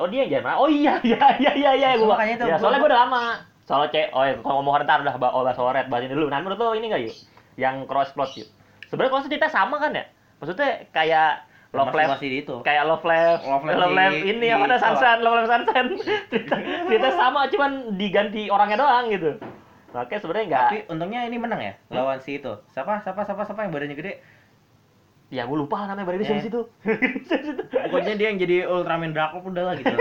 Oh dia yang jadi Oh iya, iya, iya, iya, iya. Gua, ya, soalnya gue udah lama. Soalnya cek, oh ya, kalau ngomong ntar udah oh bahas Red, bahasin dulu. Nah menurut lo ini nggak yuk? Yang cross plot yuk? Sebenarnya kalau cerita sama kan ya? Maksudnya kayak Love masih di itu. kayak Love Live, Love Live Love di- Live ini di apa ada. Sunshine, Love Live Sunshine. cerita, cerita sama cuman diganti orangnya doang gitu. Makanya sebenarnya nggak Tapi untungnya ini menang ya Hmm? lawan si itu. Siapa siapa siapa siapa yang badannya gede? Ya gue lupa namanya berarti Eh. di situ. Pokoknya dia yang jadi Ultraman Draco udah lah gitu.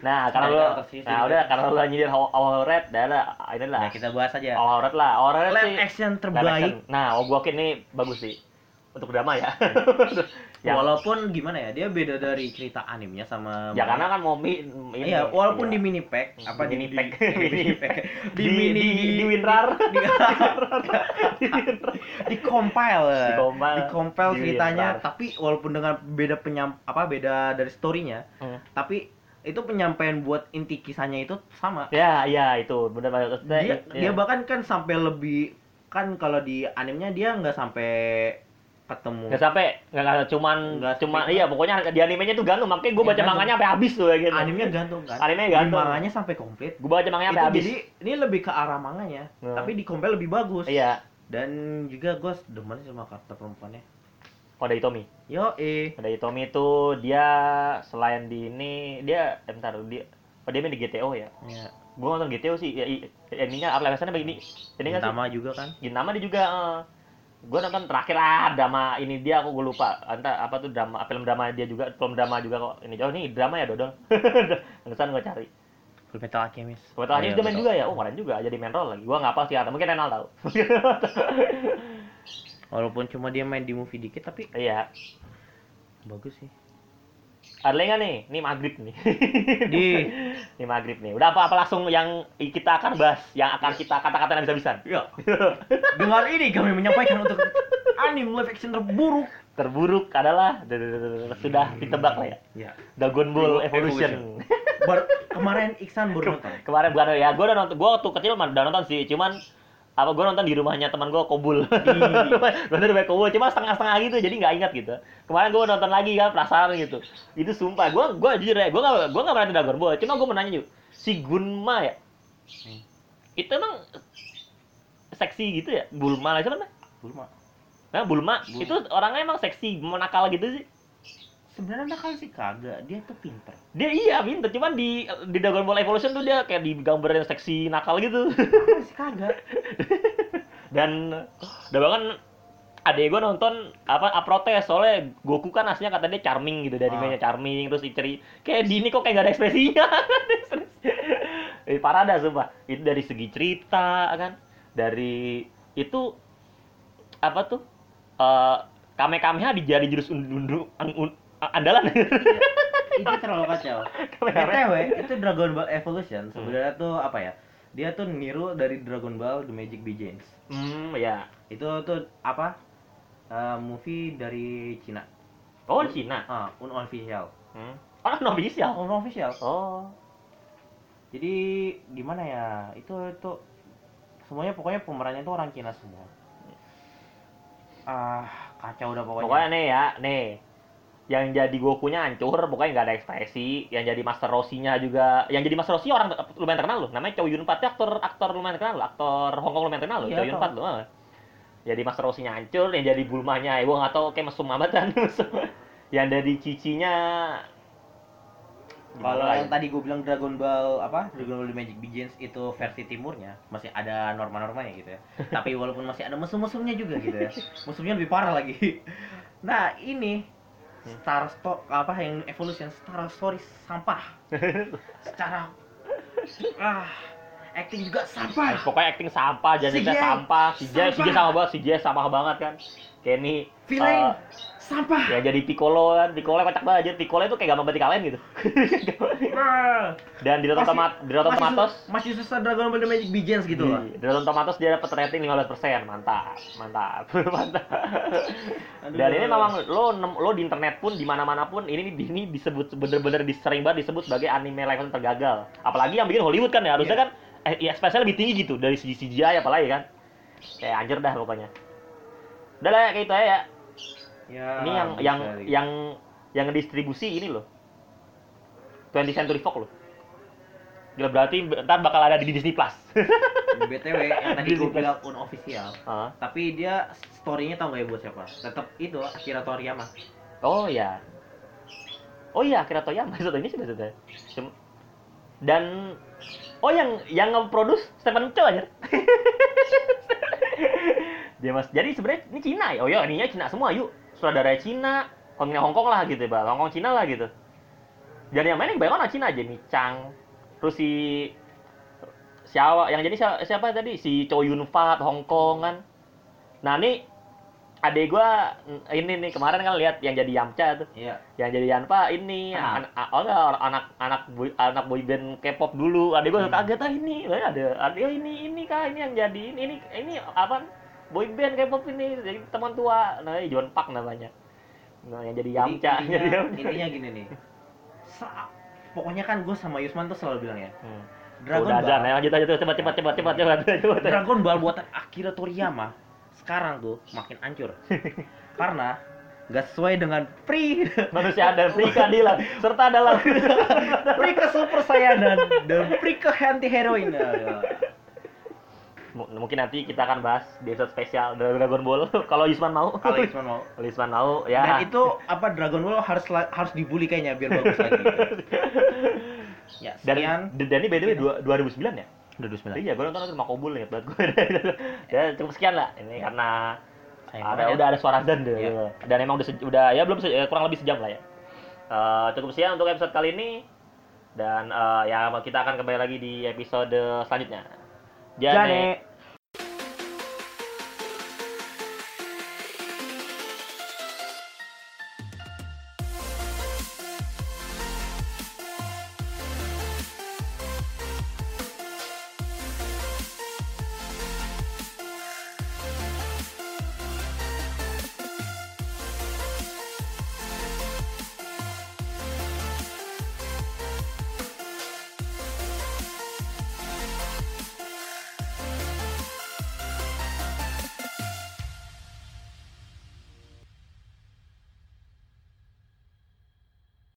nah, karena Nah, lu itu tersisi Nah, juga. udah karena lu nyindir awal red, dah ada ini lah. Nah, kita bahas aja. Awal red lah, awal red sih. Live action terbaik. Nah, oh gua ini bagus sih. Untuk drama ya. ya, Walaupun gimana ya, dia beda dari cerita animenya sama ya karena kan mau mi, ini. Iya, walaupun iya. di mini pack apa Di mini pack. di, mini pack Di- di- di WinRAR. di, di compile Di compile. di compile ceritanya tapi walaupun dengan beda penyam apa beda dari storynya Hmm. tapi itu penyampaian buat inti kisahnya itu sama Ya, iya itu benar banget. Dia iya. dia bahkan kan sampai lebih kan kalau di animenya dia nggak sampai ketemu. Nggak sampai nggak cuman Nggak cuman iya pokoknya di animenya tuh gantung makanya gue Iya, baca gantung. manganya sampai habis tuh kayak gitu. Animenya gantung kan? Animenya Di gantung. manganya sampai komplit. Gue baca manganya sampai habis. jadi ini lebih ke arah manganya Hmm. tapi di compile lebih bagus. Iya. Dan juga gue demen sama karakter perempuannya. Oh dari Tommy yo eh dari Tommy itu dia selain di ini dia eh, bentar dia oh dia main di GTO ya? Ya gue nonton GTO sih ya, ininya apa levelnya begini ini? Kan Gintama juga kan? Gintama dia juga gue nonton terakhir lah drama ini dia aku gue lupa entah apa tuh drama film drama dia juga film drama juga kok ini oh ini drama ya dodol Pantesan gue cari Full Metal Alchemist Kebetulan Iya, dia main betul. juga ya, oh keren juga jadi main role lagi. Gua nggak pasti atau mungkin Renal tahu. walaupun cuma dia main di movie dikit tapi iya. bagus sih Ada lagi nggak nih? Ini maghrib nih. di Ini maghrib nih. Udah apa-apa langsung yang kita akan bahas, yang akan kita kata-kata yang bisa-bisa. ya dengan ini kami menyampaikan untuk anime live action terburuk Terburuk adalah sudah ditebak lah ya. ya Dragon Ball Evolution. Kemarin Iksan baru nonton Kemarin bukan ya, gue udah nonton. Gue waktu kecil udah nonton sih, cuman apa gue nonton di rumahnya teman gue kobul. Gue nonton kobul cuma setengah-setengah gitu jadi nggak ingat gitu. Kemarin gue nonton lagi kan perasaan gitu. Itu sumpah gue gue jujur ya gue gak gue gak berani Dragon Ball cuma gue mau nanya yuk si Gunma ya? Hmm. itu emang seksi gitu ya? Bulma lah siapa namanya? Bulma. Nah Bulma? Bulma. itu orangnya emang seksi menakal gitu sih sebenarnya nakal sih kagak. Dia tuh pinter. Dia iya pinter. Cuman di di Dragon Ball Evolution tuh dia kayak digambarin seksi nakal gitu. Nakal sih kagak. Dan udah bahkan adek gue nonton apa ah, protes soalnya Goku kan aslinya kata dia charming gitu. Dari Ah. mainnya charming terus Ichiri kayak di ini kok kayak gak ada ekspresinya. Eh, parah dah sumpah. Itu dari segi cerita kan. Dari itu apa tuh eh kame kameha dijadi jurus undu andalan. Itu terlalu kacau. BTW itu Dragon Ball Evolution. Sebenarnya tuh apa ya? Dia tuh niru dari Dragon Ball The Magic Begins hmm ya itu tuh apa? Eh, movie dari Cina. Oh Cina? Ah unofficial. Hmm. oh no official unofficial. Oh. Jadi gimana ya? Itu itu semuanya pokoknya pemerannya itu orang Cina semua. Ah kacau udah pokoknya, Pokoknya nih ya, nih. Yang jadi Gokunya hancur, pokoknya nggak ada ekspresi. Yang jadi Master Roshi-nya juga, yang jadi Master Roshi orang lumayan terkenal loh. Namanya Chow Yun Fat, dia aktor aktor lumayan terkenal loh. Aktor Hong Kong lumayan terkenal loh, Iya, Chow Yun. Fat loh. Jadi Master Roshi-nya hancur, yang jadi Bulmanya, ya gua nggak tahu kayak mesum amat kan. yang dari Cici-nya Kalau yang ya? tadi gue bilang Dragon Ball apa Dragon Ball The Magic Begins itu versi timurnya masih ada norma-normanya gitu ya. Tapi walaupun masih ada musuh-musuhnya juga gitu ya. Musuhnya lebih parah lagi. Nah ini Star Sto apa yang Evolution Star Story sampah. Secara ah acting juga sampah. Pokoknya acting sampah, jadi sampah, si Jay, sama banget, si Jay sama banget kan. Kenny Villain eh, sampah. ya jadi Piccolo kan, Piccolo kocak banget, Piccolo itu kayak gampang berarti kalian gitu. Ah. Dan di Rotten Tomat, di Rotten Tomatoes, masih susah Dragon Ball The Magic Begins gitu loh. di, Rotten Tomatoes dia dapat rating 15%, mantap, mantap, mantap. Aduh. Dan ini memang lo lo di internet pun di mana-mana pun ini ini disebut bener-bener di- sering banget disebut sebagai anime live action tergagal. Apalagi yang bikin Hollywood kan ya harusnya Iya. kan eh ya, spesial lebih tinggi gitu dari segi CGI apalagi kan. Kayak anjir dah pokoknya. Udah lah kayak itu aja ya. Ya, ini yang bisa yang gitu. yang yang distribusi ini loh. 20th Century Fox loh. Gila berarti ntar bakal ada di Disney Plus. BTW yang tadi gue bilang unofficial, Hah? tapi dia story-nya tau gak ya buat siapa? Tetap itu Akira Toriyama. Oh ya. Oh iya, Akira Toyama satu ini sudah sudah. Dan oh yang yang nge-produce Stephen Chow aja. Dia mas. Jadi sebenarnya ini Cina ya. Oh iya, ininya Cina semua yuk. Sutradara Cina, pemain Hong Kong lah gitu ya, Bang. Hong Kong Cina lah gitu. Dan yang main yang banyak orang Cina aja nih, Chang. Terus si siapa yang jadi siapa, siapa tadi si Chow Yun Fat Hong Kong kan. Nah, ini adek gua mm, ini nih kemarin kan lihat yang jadi Yamcha tuh Iya. yang jadi Yanpa ini Ah. an- oh enggak anak anak boy, anak boyband K-pop dulu adik gue Hmm. kaget ah ini Eh, ada oh, ini ini kah ini yang jadi ini ini ini apa boyband K-pop ini jadi teman tua nah John Park namanya nah yang jadi Yamcha Jadi jadi intinya, Yamcha. intinya gini nih. Sa- pokoknya kan gue sama Yusman tuh selalu bilang ya, Hmm. Dragon udah Ball. ya lanjut aja tuh cepat cepat cepat cepat cepat cepat Dragon Ball buatan Akira Toriyama sekarang tuh makin hancur. Karena nggak sesuai dengan pri manusia dan pri keadilan serta dalam pri ke Super Saiyan dan dan pri ke anti heroin. Mungkin nanti kita akan bahas di episode spesial Dragon Ball kalau Yusman mau Kalau Yusman mau. kalau Yusman mau ya Dan itu apa Dragon Ball harus harus dibully kayaknya biar bagus lagi. ya, Dan, sekian. dan ini by the way dua- 2009 ya? Udah 29. Iya, gue nonton itu rumah Kobul nih, buat gue. ya cukup sekian lah. Ini karena Sayang ada ya. udah ada suara dan deh. Iya. Dan emang udah ya belum se- ya, kurang lebih sejam lah ya. Eh, cukup sekian untuk episode kali ini. Dan eh, ya kita akan kembali lagi di episode selanjutnya. Jane. Jane.